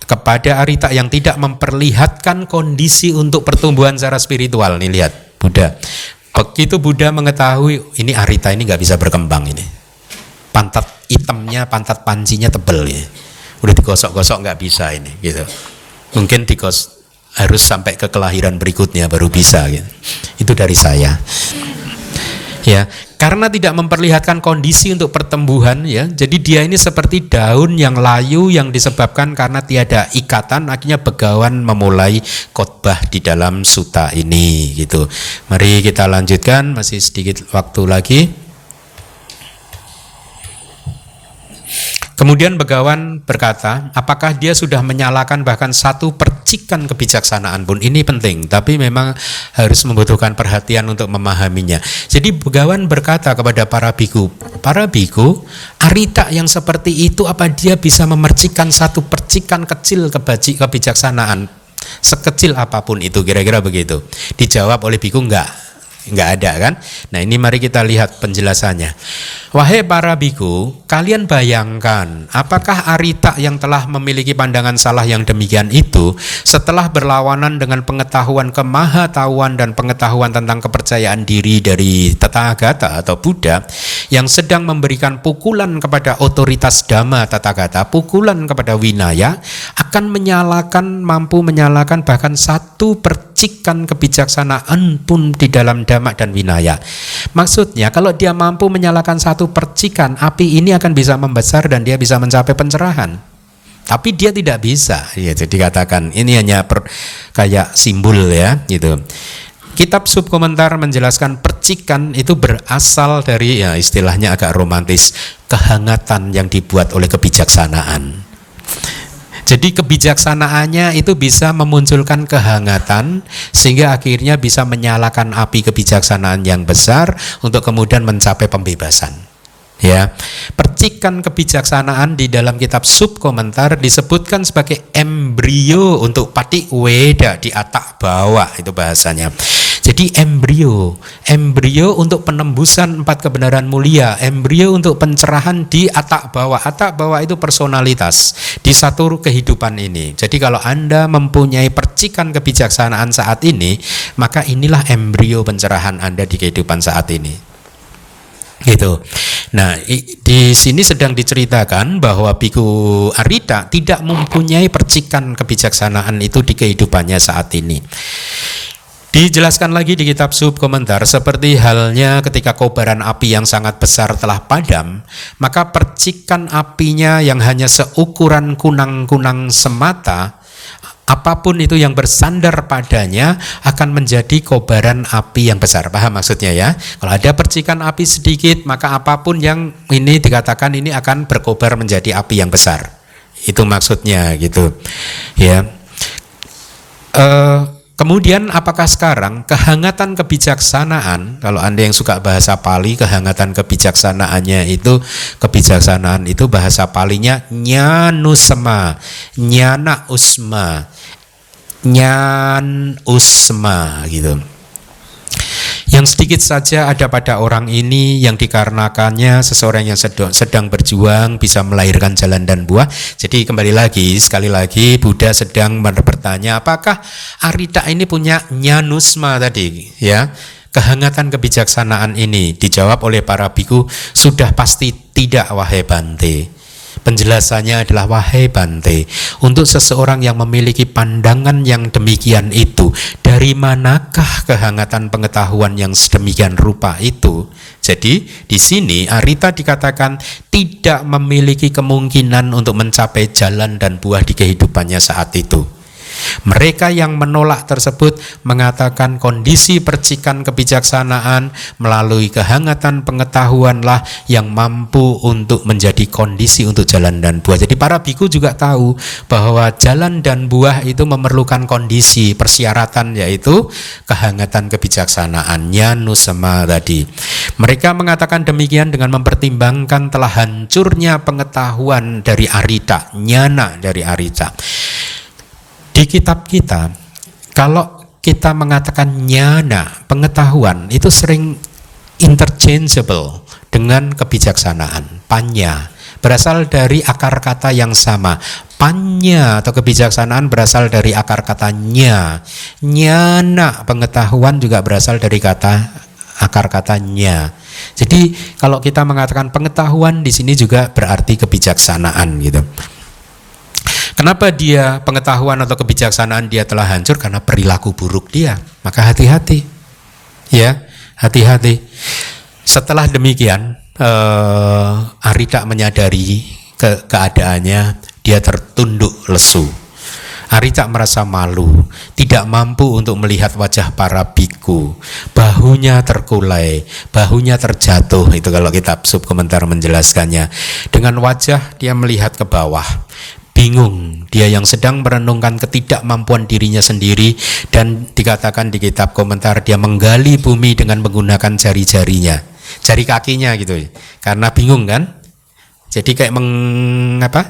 Speaker 1: kepada Arita yang tidak memperlihatkan kondisi untuk pertumbuhan secara spiritual. Nih lihat Buddha. Begitu Buddha mengetahui ini Arita ini nggak bisa berkembang ini. Pantat hitamnya pantat pancinya tebel ya udah digosok-gosok nggak bisa ini gitu. Mungkin digos harus sampai ke kelahiran berikutnya baru bisa gitu. Itu dari saya. Ya karena tidak memperlihatkan kondisi untuk pertumbuhan ya. Jadi dia ini seperti daun yang layu yang disebabkan karena tiada ikatan akhirnya begawan memulai khotbah di dalam suta ini gitu. Mari kita lanjutkan masih sedikit waktu lagi. Kemudian Begawan berkata, apakah dia sudah menyalakan bahkan satu percikan kebijaksanaan pun ini penting, tapi memang harus membutuhkan perhatian untuk memahaminya. Jadi Begawan berkata kepada para biku, para biku, arita yang seperti itu apa dia bisa memercikan satu percikan kecil kebijaksanaan sekecil apa pun itu kira-kira begitu. Dijawab oleh biku enggak nggak ada kan? Nah ini mari kita lihat penjelasannya. Wahai para biku, kalian bayangkan apakah Arita yang telah memiliki pandangan salah yang demikian itu setelah berlawanan dengan pengetahuan kemahatauan dan pengetahuan tentang kepercayaan diri dari Tathagata atau Buddha yang sedang memberikan pukulan kepada otoritas Dhamma Tathagata, pukulan kepada Winaya akan menyalakan mampu menyalakan bahkan satu percikan kebijaksanaan pun di dalam Dhamma dan Winaya. Maksudnya kalau dia mampu menyalakan satu percikan, api ini akan bisa membesar dan dia bisa mencapai pencerahan. Tapi dia tidak bisa, ya jadi katakan ini hanya per, kayak simbol ya, gitu. Kitab subkomentar menjelaskan percikan itu berasal dari ya istilahnya agak romantis, kehangatan yang dibuat oleh kebijaksanaan. Jadi kebijaksanaannya itu bisa memunculkan kehangatan sehingga akhirnya bisa menyalakan api kebijaksanaan yang besar untuk kemudian mencapai pembebasan. Ya, percikan kebijaksanaan di dalam kitab subkomentar disebutkan sebagai embrio untuk pati weda di atak bawah itu bahasanya. Jadi embrio, embrio untuk penembusan empat kebenaran mulia, embrio untuk pencerahan di atak bawah. Atak bawah itu personalitas di satu kehidupan ini. Jadi kalau Anda mempunyai percikan kebijaksanaan saat ini, maka inilah embrio pencerahan Anda di kehidupan saat ini. Gitu. Nah, di sini sedang diceritakan bahwa Biku Arita tidak mempunyai percikan kebijaksanaan itu di kehidupannya saat ini. Dijelaskan lagi di kitab sub komentar seperti halnya ketika kobaran api yang sangat besar telah padam, maka percikan apinya yang hanya seukuran kunang-kunang semata, apa pun itu yang bersandar padanya akan menjadi kobaran api yang besar. Paham maksudnya ya? Kalau ada percikan api sedikit, maka apa pun yang ini dikatakan ini akan berkobar menjadi api yang besar. Itu maksudnya gitu. Ya. Uh, Kemudian apakah sekarang kehangatan kebijaksanaan kalau Anda yang suka bahasa Pali kehangatan kebijaksanaannya itu kebijaksanaan itu bahasa Palinya nyanusma nyana usma nyan usma gitu. Yang sedikit saja ada pada orang ini yang dikarenakannya seseorang yang sedang, sedang berjuang bisa melahirkan jalan dan buah. Jadi kembali lagi, sekali lagi Buddha sedang bertanya apakah Arita ini punya nyanusma tadi ya kehangatan kebijaksanaan ini dijawab oleh para biku sudah pasti tidak wahai Bante Penjelasannya adalah wahai Bante, untuk seseorang yang memiliki pandangan yang demikian itu, dari manakah kehangatan pengetahuan yang sedemikian rupa itu? Jadi di sini Arita dikatakan tidak memiliki kemungkinan untuk mencapai jalan dan buah di kehidupannya saat itu. Mereka yang menolak tersebut mengatakan kondisi percikan kebijaksanaan melalui kehangatan pengetahuanlah yang mampu untuk menjadi kondisi untuk jalan dan buah. Jadi para biku juga tahu bahwa jalan dan buah itu memerlukan kondisi persyaratan yaitu kehangatan kebijaksanaannya nusema tadi. Mereka mengatakan demikian dengan mempertimbangkan telah hancurnya pengetahuan dari Arita, nyana dari Arita. Di kitab kita, kalau kita mengatakan nyana, pengetahuan itu sering interchangeable dengan kebijaksanaan, panya. Berasal dari akar kata yang sama. Panya atau kebijaksanaan berasal dari akar kata nya. Nyana, pengetahuan juga berasal dari kata akar katanya. Jadi kalau kita mengatakan pengetahuan di sini juga berarti kebijaksanaan gitu. Kenapa dia pengetahuan atau kebijaksanaan dia telah hancur karena perilaku buruk dia. Maka hati-hati. Ya, hati-hati. Setelah demikian, eh, Arita menyadari ke keadaannya, dia tertunduk lesu. Arita merasa malu, tidak mampu untuk melihat wajah para biku. Bahunya terkulai, bahunya terjatuh. Itu kalau kitab subkomentar menjelaskannya. Dengan wajah dia melihat ke bawah bingung. Dia yang sedang merenungkan ketidakmampuan dirinya sendiri dan dikatakan di kitab komentar dia menggali bumi dengan menggunakan jari-jarinya. Jari kakinya gitu. Karena bingung kan? Jadi kayak meng apa?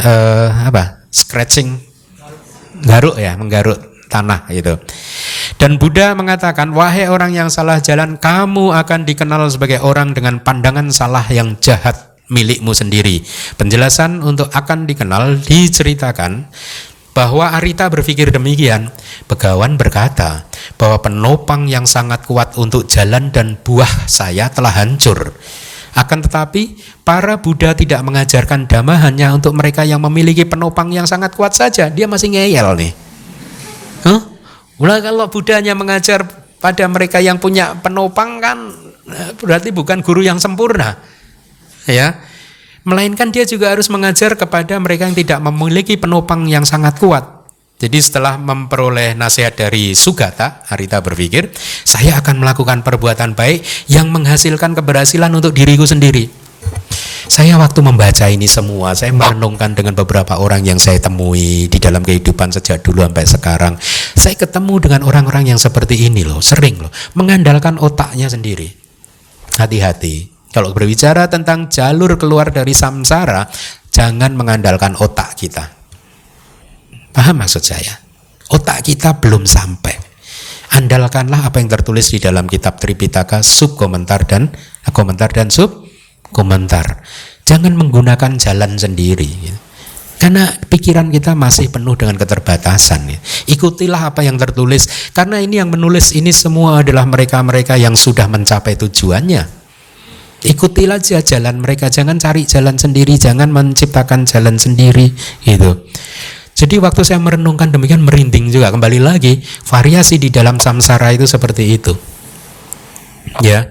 Speaker 1: Uh, apa? Scratching. Garuk ya menggaruk tanah gitu. Dan Buddha mengatakan, wahai orang yang salah jalan, kamu akan dikenal sebagai orang dengan pandangan salah yang jahat milikmu sendiri. Penjelasan untuk akan dikenal diceritakan bahwa Arita berpikir demikian. Begawan berkata bahwa penopang yang sangat kuat untuk jalan dan buah saya telah hancur. Akan tetapi para Buddha tidak mengajarkan dhamma hanya untuk mereka yang memiliki penopang yang sangat kuat saja. Dia masih ngeyel nih. Huh? Ulah kalau Buddhanya mengajar pada mereka yang punya penopang kan eh, berarti bukan guru yang sempurna ya melainkan dia juga harus mengajar kepada mereka yang tidak memiliki penopang yang sangat kuat. Jadi setelah memperoleh nasihat dari Sugata, Arita berpikir, saya akan melakukan perbuatan baik yang menghasilkan keberhasilan untuk diriku sendiri. Saya waktu membaca ini semua, saya merenungkan dengan beberapa orang yang saya temui di dalam kehidupan sejak dulu sampai sekarang. Saya ketemu dengan orang-orang yang seperti ini loh, sering loh, mengandalkan otaknya sendiri. Hati-hati, kalau berbicara tentang jalur keluar dari samsara, jangan mengandalkan otak kita. Paham maksud saya? Otak kita belum sampai. Andalkanlah apa yang tertulis di dalam kitab Tripitaka, sub komentar dan komentar dan sub komentar. Jangan menggunakan jalan sendiri. Karena pikiran kita masih penuh dengan keterbatasan. Ikutilah apa yang tertulis. Karena ini yang menulis ini semua adalah mereka-mereka yang sudah mencapai tujuannya. Ikutilah aja jalan mereka, jangan cari jalan sendiri, jangan menciptakan jalan sendiri gitu. Jadi waktu saya merenungkan demikian merinding juga kembali lagi variasi di dalam samsara itu seperti itu. Ya.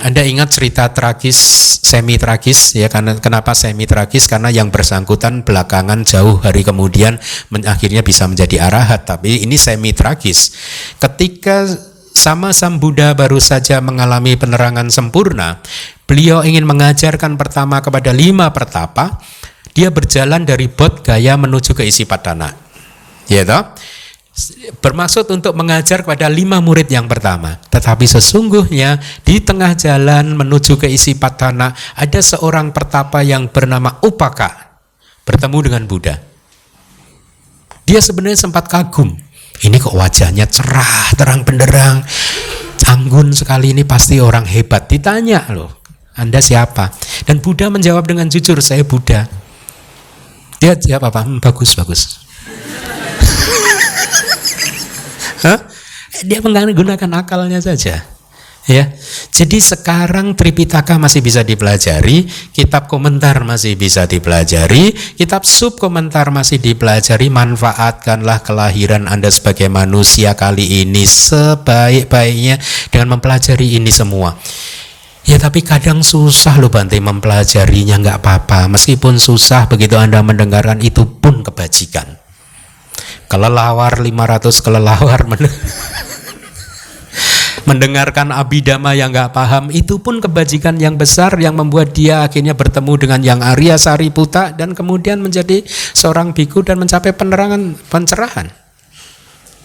Speaker 1: Anda ingat cerita tragis semi tragis ya karena kenapa semi tragis karena yang bersangkutan belakangan jauh hari kemudian akhirnya bisa menjadi arahat tapi ini semi tragis. Ketika sama Sang Buddha baru saja mengalami penerangan sempurna, beliau ingin mengajarkan pertama kepada lima pertapa, dia berjalan dari Bodh Gaya menuju ke isi padana. Ya toh? bermaksud untuk mengajar kepada lima murid yang pertama. Tetapi sesungguhnya di tengah jalan menuju ke isi patana ada seorang pertapa yang bernama Upaka bertemu dengan Buddha. Dia sebenarnya sempat kagum. Ini kok wajahnya cerah, terang benderang, anggun sekali ini pasti orang hebat. Ditanya loh, Anda siapa? Dan Buddha menjawab dengan jujur, saya Buddha. Dia jawab apa? Hmm, bagus, bagus. Hah? Dia menggunakan akalnya saja. Ya, jadi sekarang Tripitaka masih bisa dipelajari, kitab komentar masih bisa dipelajari, kitab sub komentar masih dipelajari. Manfaatkanlah kelahiran Anda sebagai manusia kali ini sebaik-baiknya dengan mempelajari ini semua. Ya tapi kadang susah loh Bante mempelajarinya nggak apa-apa. Meskipun susah begitu Anda mendengarkan itu pun kebajikan kelelawar 500 kelelawar mendengarkan abidama yang nggak paham itu pun kebajikan yang besar yang membuat dia akhirnya bertemu dengan yang Arya Sariputa dan kemudian menjadi seorang biku dan mencapai penerangan pencerahan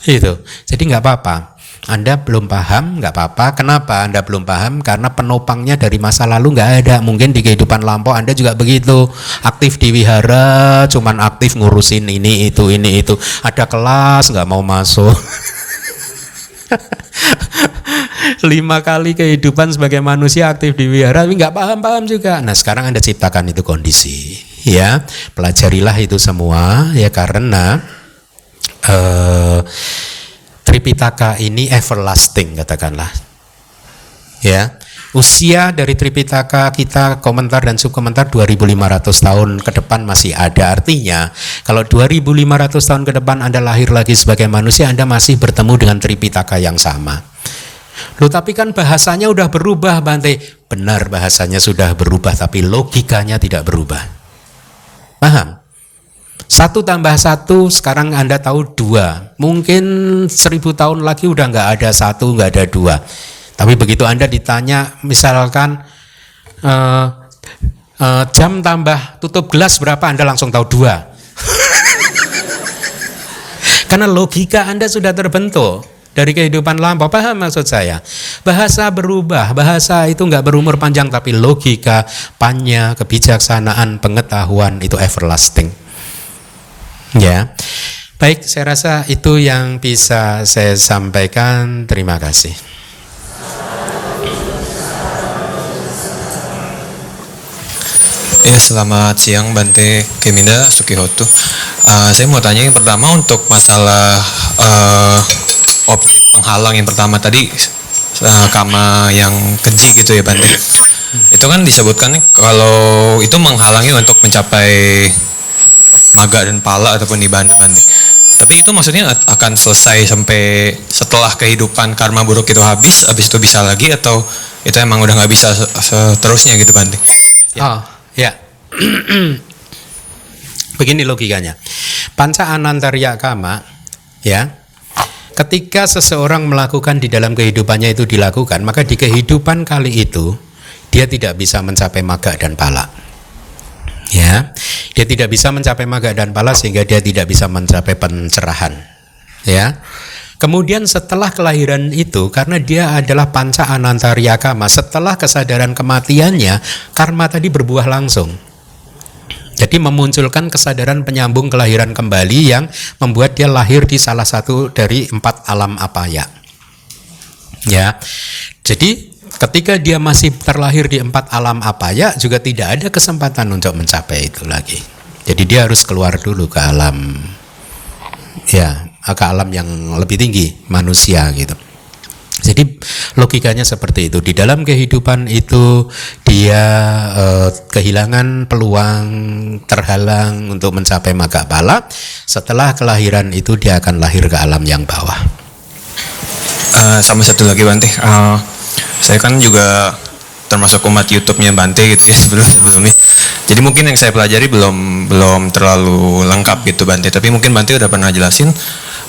Speaker 1: itu jadi nggak apa-apa anda belum paham, nggak apa-apa. Kenapa Anda belum paham? Karena penopangnya dari masa lalu nggak ada. Mungkin di kehidupan lampau Anda juga begitu. Aktif di wihara, cuman aktif ngurusin ini itu ini itu. Ada kelas nggak mau masuk. lima kali kehidupan sebagai manusia aktif di wihara tapi nggak paham-paham juga. Nah sekarang anda ciptakan itu kondisi, ya pelajarilah itu semua ya karena uh, Tripitaka ini everlasting katakanlah. Ya. Usia dari Tripitaka kita komentar dan subkomentar 2500 tahun ke depan masih ada. Artinya, kalau 2500 tahun ke depan Anda lahir lagi sebagai manusia, Anda masih bertemu dengan Tripitaka yang sama. Loh tapi kan bahasanya udah berubah Bante. Benar bahasanya sudah berubah tapi logikanya tidak berubah. Paham? Satu tambah satu sekarang Anda tahu dua. Mungkin seribu tahun lagi udah nggak ada satu, nggak ada dua. Tapi begitu Anda ditanya misalkan uh, uh, jam tambah tutup gelas berapa Anda langsung tahu dua. Karena logika Anda sudah terbentuk dari kehidupan lampau. Paham maksud saya? Bahasa berubah, bahasa itu nggak berumur panjang tapi logika, panya, kebijaksanaan, pengetahuan itu everlasting. Ya. Baik, saya rasa itu yang bisa saya sampaikan. Terima kasih.
Speaker 3: Ya, selamat siang Bante Keminda Sukihoto. Uh, saya mau tanya yang pertama untuk masalah uh, objek penghalang yang pertama tadi uh, kama yang keji gitu ya Bante. Itu kan disebutkan kalau itu menghalangi untuk mencapai maga dan pala ataupun nibbana bandi. Tapi itu maksudnya akan selesai sampai setelah kehidupan karma buruk itu habis, habis itu bisa lagi atau itu emang udah nggak bisa seterusnya gitu bandi?
Speaker 1: Ya. Ya. Begini logikanya. Panca anantarya kama, ya. Ketika seseorang melakukan di dalam kehidupannya itu dilakukan, maka di kehidupan kali itu dia tidak bisa mencapai maga dan pala ya dia tidak bisa mencapai maga dan pala sehingga dia tidak bisa mencapai pencerahan ya Kemudian setelah kelahiran itu karena dia adalah panca anantarya kama setelah kesadaran kematiannya karma tadi berbuah langsung. Jadi memunculkan kesadaran penyambung kelahiran kembali yang membuat dia lahir di salah satu dari empat alam apaya. Ya. Jadi ketika dia masih terlahir di empat alam apa ya juga tidak ada kesempatan untuk mencapai itu lagi. Jadi dia harus keluar dulu ke alam ya ke alam yang lebih tinggi manusia gitu. Jadi logikanya seperti itu. Di dalam kehidupan itu dia eh, kehilangan peluang, terhalang untuk mencapai maga bala. Setelah kelahiran itu dia akan lahir ke alam yang bawah.
Speaker 3: Uh, sama satu lagi Bante. Uh, saya kan juga termasuk umat YouTube-nya Bante gitu ya sebelum sebelumnya. Jadi mungkin yang saya pelajari belum belum terlalu lengkap gitu Bante. Tapi mungkin Bante udah pernah jelasin.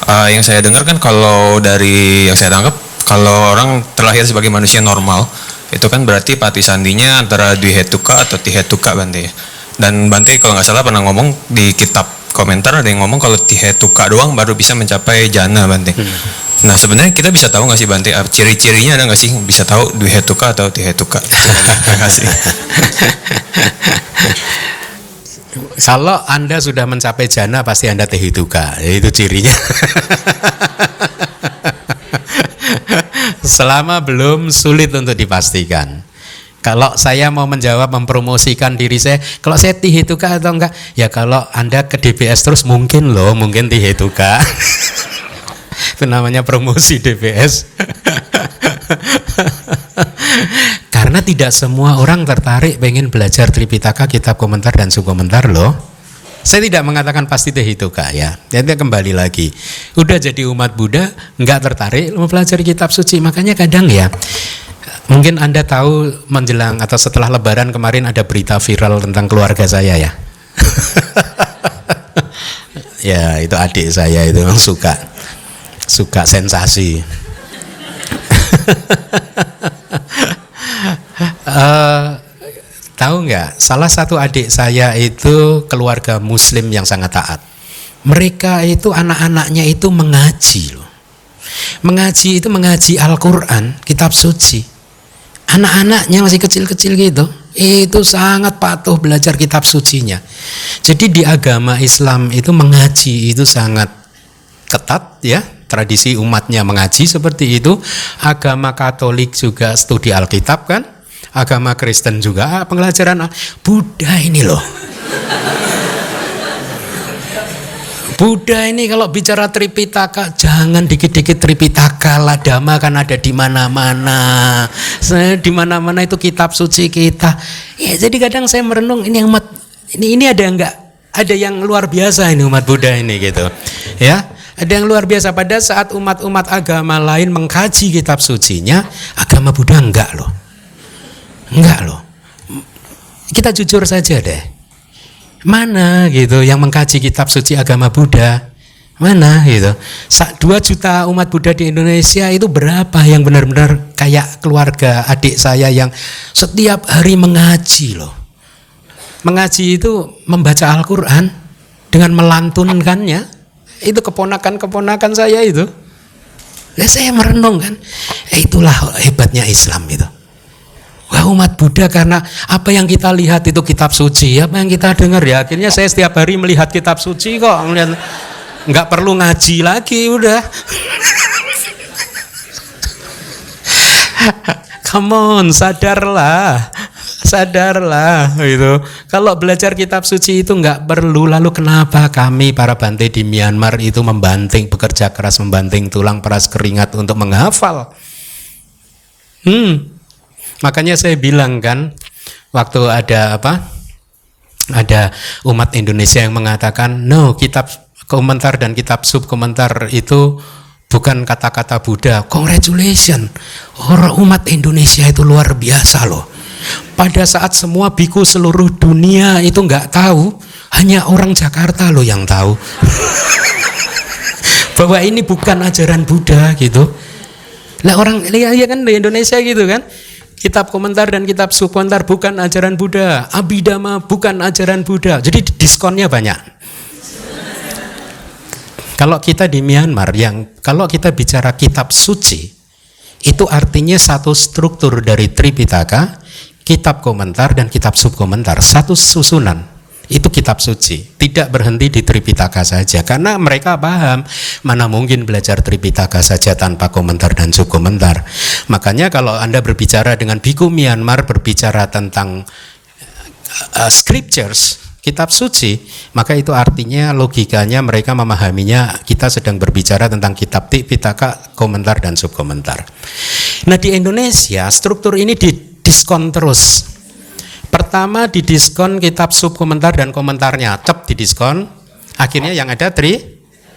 Speaker 3: Uh, yang saya dengar kan kalau dari yang saya tangkap kalau orang terlahir sebagai manusia normal itu kan berarti pati sandinya antara hetuka atau tihetuka Bante. Dan Bante kalau nggak salah pernah ngomong di kitab komentar ada yang ngomong kalau tihetuka doang baru bisa mencapai jana Bante.
Speaker 1: Hmm.
Speaker 3: Nah sebenarnya kita bisa tahu nggak sih Bante ah, ciri-cirinya ada nggak sih bisa tahu duhetuka atau tihetuka? Terima kasih.
Speaker 1: Kalau Anda sudah mencapai jana pasti Anda tehituka, itu cirinya. Selama belum sulit untuk dipastikan. Kalau saya mau menjawab mempromosikan diri saya, kalau saya tehituka atau enggak? Ya kalau Anda ke DBS terus mungkin loh, mungkin tehituka. itu namanya promosi DBS. Karena tidak semua orang tertarik pengen belajar Tripitaka, kitab komentar dan subkomentar loh. Saya tidak mengatakan pasti teh itu kak ya. Nanti kembali lagi. Udah jadi umat Buddha, nggak tertarik mempelajari kitab suci. Makanya kadang ya, mungkin anda tahu menjelang atau setelah Lebaran kemarin ada berita viral tentang keluarga saya ya. ya itu adik saya itu memang suka suka sensasi. uh, tahu nggak? Salah satu adik saya itu keluarga Muslim yang sangat taat. Mereka itu anak-anaknya itu mengaji loh. Mengaji itu mengaji Al-Quran, kitab suci. Anak-anaknya masih kecil-kecil gitu, itu sangat patuh belajar kitab sucinya. Jadi di agama Islam itu mengaji itu sangat ketat ya, tradisi umatnya mengaji seperti itu. Agama Katolik juga studi Alkitab kan, agama Kristen juga pelajaran Buddha ini loh. Buddha ini kalau bicara Tripitaka jangan dikit-dikit Tripitaka lah dhamma kan ada di mana-mana. Di mana-mana itu kitab suci kita. Ya jadi kadang saya merenung ini umat ini ini ada enggak ada yang luar biasa ini umat Buddha ini gitu. Ya. Ada yang luar biasa pada saat umat-umat agama lain mengkaji kitab sucinya, agama Buddha enggak loh. Enggak loh. Kita jujur saja deh. Mana gitu yang mengkaji kitab suci agama Buddha? Mana gitu? Dua juta umat Buddha di Indonesia itu berapa yang benar-benar kayak keluarga adik saya yang setiap hari mengaji loh. Mengaji itu membaca Al-Quran dengan melantunkannya. Itu keponakan-keponakan saya itu. Ya saya merenung kan. Eh, itulah hebatnya Islam itu. Wah umat Buddha karena apa yang kita lihat itu kitab suci, apa yang kita dengar ya. Akhirnya saya setiap hari melihat kitab suci kok, nggak perlu ngaji lagi udah. Come on, sadarlah, sadarlah itu. Kalau belajar kitab suci itu nggak perlu. Lalu kenapa kami para bante di Myanmar itu membanting, bekerja keras membanting tulang peras keringat untuk menghafal? Hmm, Makanya saya bilang kan waktu ada apa? Ada umat Indonesia yang mengatakan no kitab komentar dan kitab sub komentar itu bukan kata-kata Buddha. Congratulations. Orang umat Indonesia itu luar biasa loh. Pada saat semua biku seluruh dunia itu nggak tahu, hanya orang Jakarta loh yang tahu. Bahwa ini bukan ajaran Buddha gitu. Lah orang ya, ya kan di Indonesia gitu kan kitab komentar dan kitab subkomentar bukan ajaran Buddha, Abhidhamma bukan ajaran Buddha. Jadi diskonnya banyak. Kalau kita di Myanmar yang kalau kita bicara kitab suci itu artinya satu struktur dari Tripitaka, kitab komentar dan kitab subkomentar, satu susunan itu kitab suci. Tidak berhenti di Tripitaka saja. Karena mereka paham mana mungkin belajar Tripitaka saja tanpa komentar dan subkomentar makanya kalau anda berbicara dengan biku Myanmar berbicara tentang uh, scriptures kitab suci maka itu artinya logikanya mereka memahaminya kita sedang berbicara tentang kitab Tripitaka komentar dan subkomentar nah di Indonesia struktur ini didiskon terus Pertama di diskon kitab sub komentar dan komentarnya, cep di diskon. Akhirnya yang ada Tri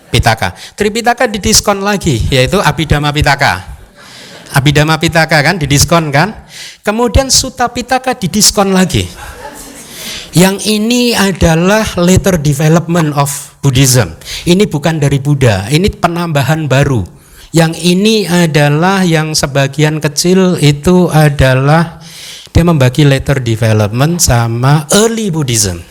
Speaker 1: Pitaka. Tri Pitaka diskon lagi, yaitu Abhidhamma Pitaka. Abhidhamma Pitaka kan didiskon kan. Kemudian Sutta Pitaka didiskon lagi. Yang ini adalah later development of Buddhism. Ini bukan dari Buddha, ini penambahan baru. Yang ini adalah yang sebagian kecil itu adalah dia membagi later development sama early Buddhism.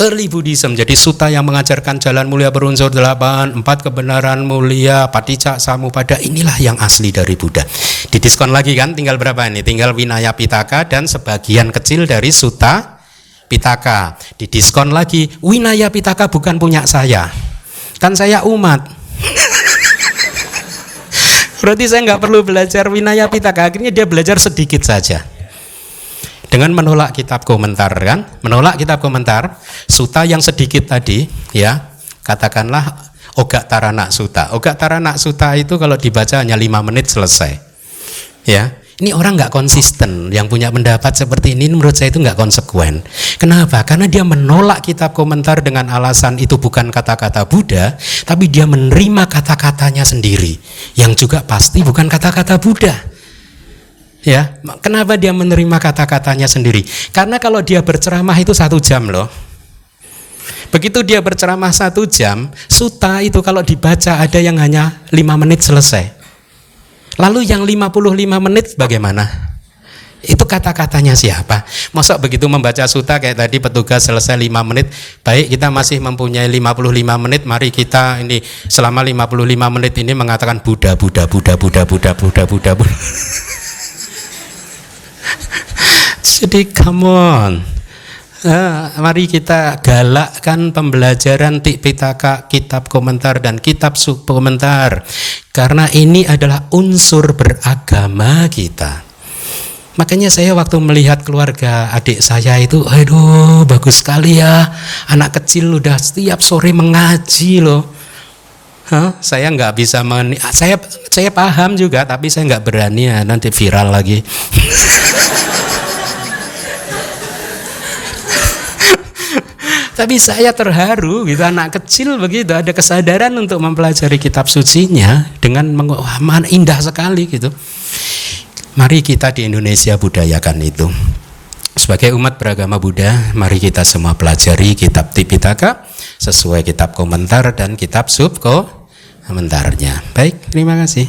Speaker 1: early Buddhism jadi suta yang mengajarkan jalan mulia berunsur delapan empat kebenaran mulia paticca samupada inilah yang asli dari Buddha. Didiskon lagi kan tinggal berapa ini? Tinggal Vinaya Pitaka dan sebagian kecil dari suta Pitaka. Didiskon lagi Winaya Pitaka bukan punya saya. Kan saya umat berarti saya nggak perlu belajar Winaya Pitaka. Akhirnya dia belajar sedikit saja. Dengan menolak kitab komentar kan? Menolak kitab komentar suta yang sedikit tadi ya katakanlah Oga Tarana Suta. Oga Tarana Suta itu kalau dibaca hanya lima menit selesai ya ini orang nggak konsisten yang punya pendapat seperti ini menurut saya itu nggak konsekuen kenapa karena dia menolak kitab komentar dengan alasan itu bukan kata-kata Buddha tapi dia menerima kata-katanya sendiri yang juga pasti bukan kata-kata Buddha Ya, kenapa dia menerima kata-katanya sendiri? Karena kalau dia berceramah itu satu jam loh. Begitu dia berceramah satu jam, suta itu kalau dibaca ada yang hanya lima menit selesai. Lalu yang 55 menit bagaimana? Itu kata-katanya siapa? Masa begitu membaca suta kayak tadi petugas selesai 5 menit, baik kita masih mempunyai 55 menit, mari kita ini selama 55 menit ini mengatakan Buddha, Buddha, Buddha, Buddha, Buddha, Buddha, Buddha. Buddha. Jadi come on. Nah, mari kita galakkan pembelajaran Tipitaka, kitab komentar dan kitab sub komentar karena ini adalah unsur beragama kita. Makanya saya waktu melihat keluarga adik saya itu, aduh bagus sekali ya, anak kecil udah setiap sore mengaji loh. Hah? Saya nggak bisa men saya saya paham juga, tapi saya nggak berani ya nanti viral lagi. Tapi saya terharu gitu anak kecil begitu ada kesadaran untuk mempelajari kitab sucinya dengan wah, indah sekali gitu. Mari kita di Indonesia budayakan itu. Sebagai umat beragama Buddha, mari kita semua pelajari kitab Tipitaka sesuai kitab komentar dan kitab sub komentarnya. Baik, terima kasih.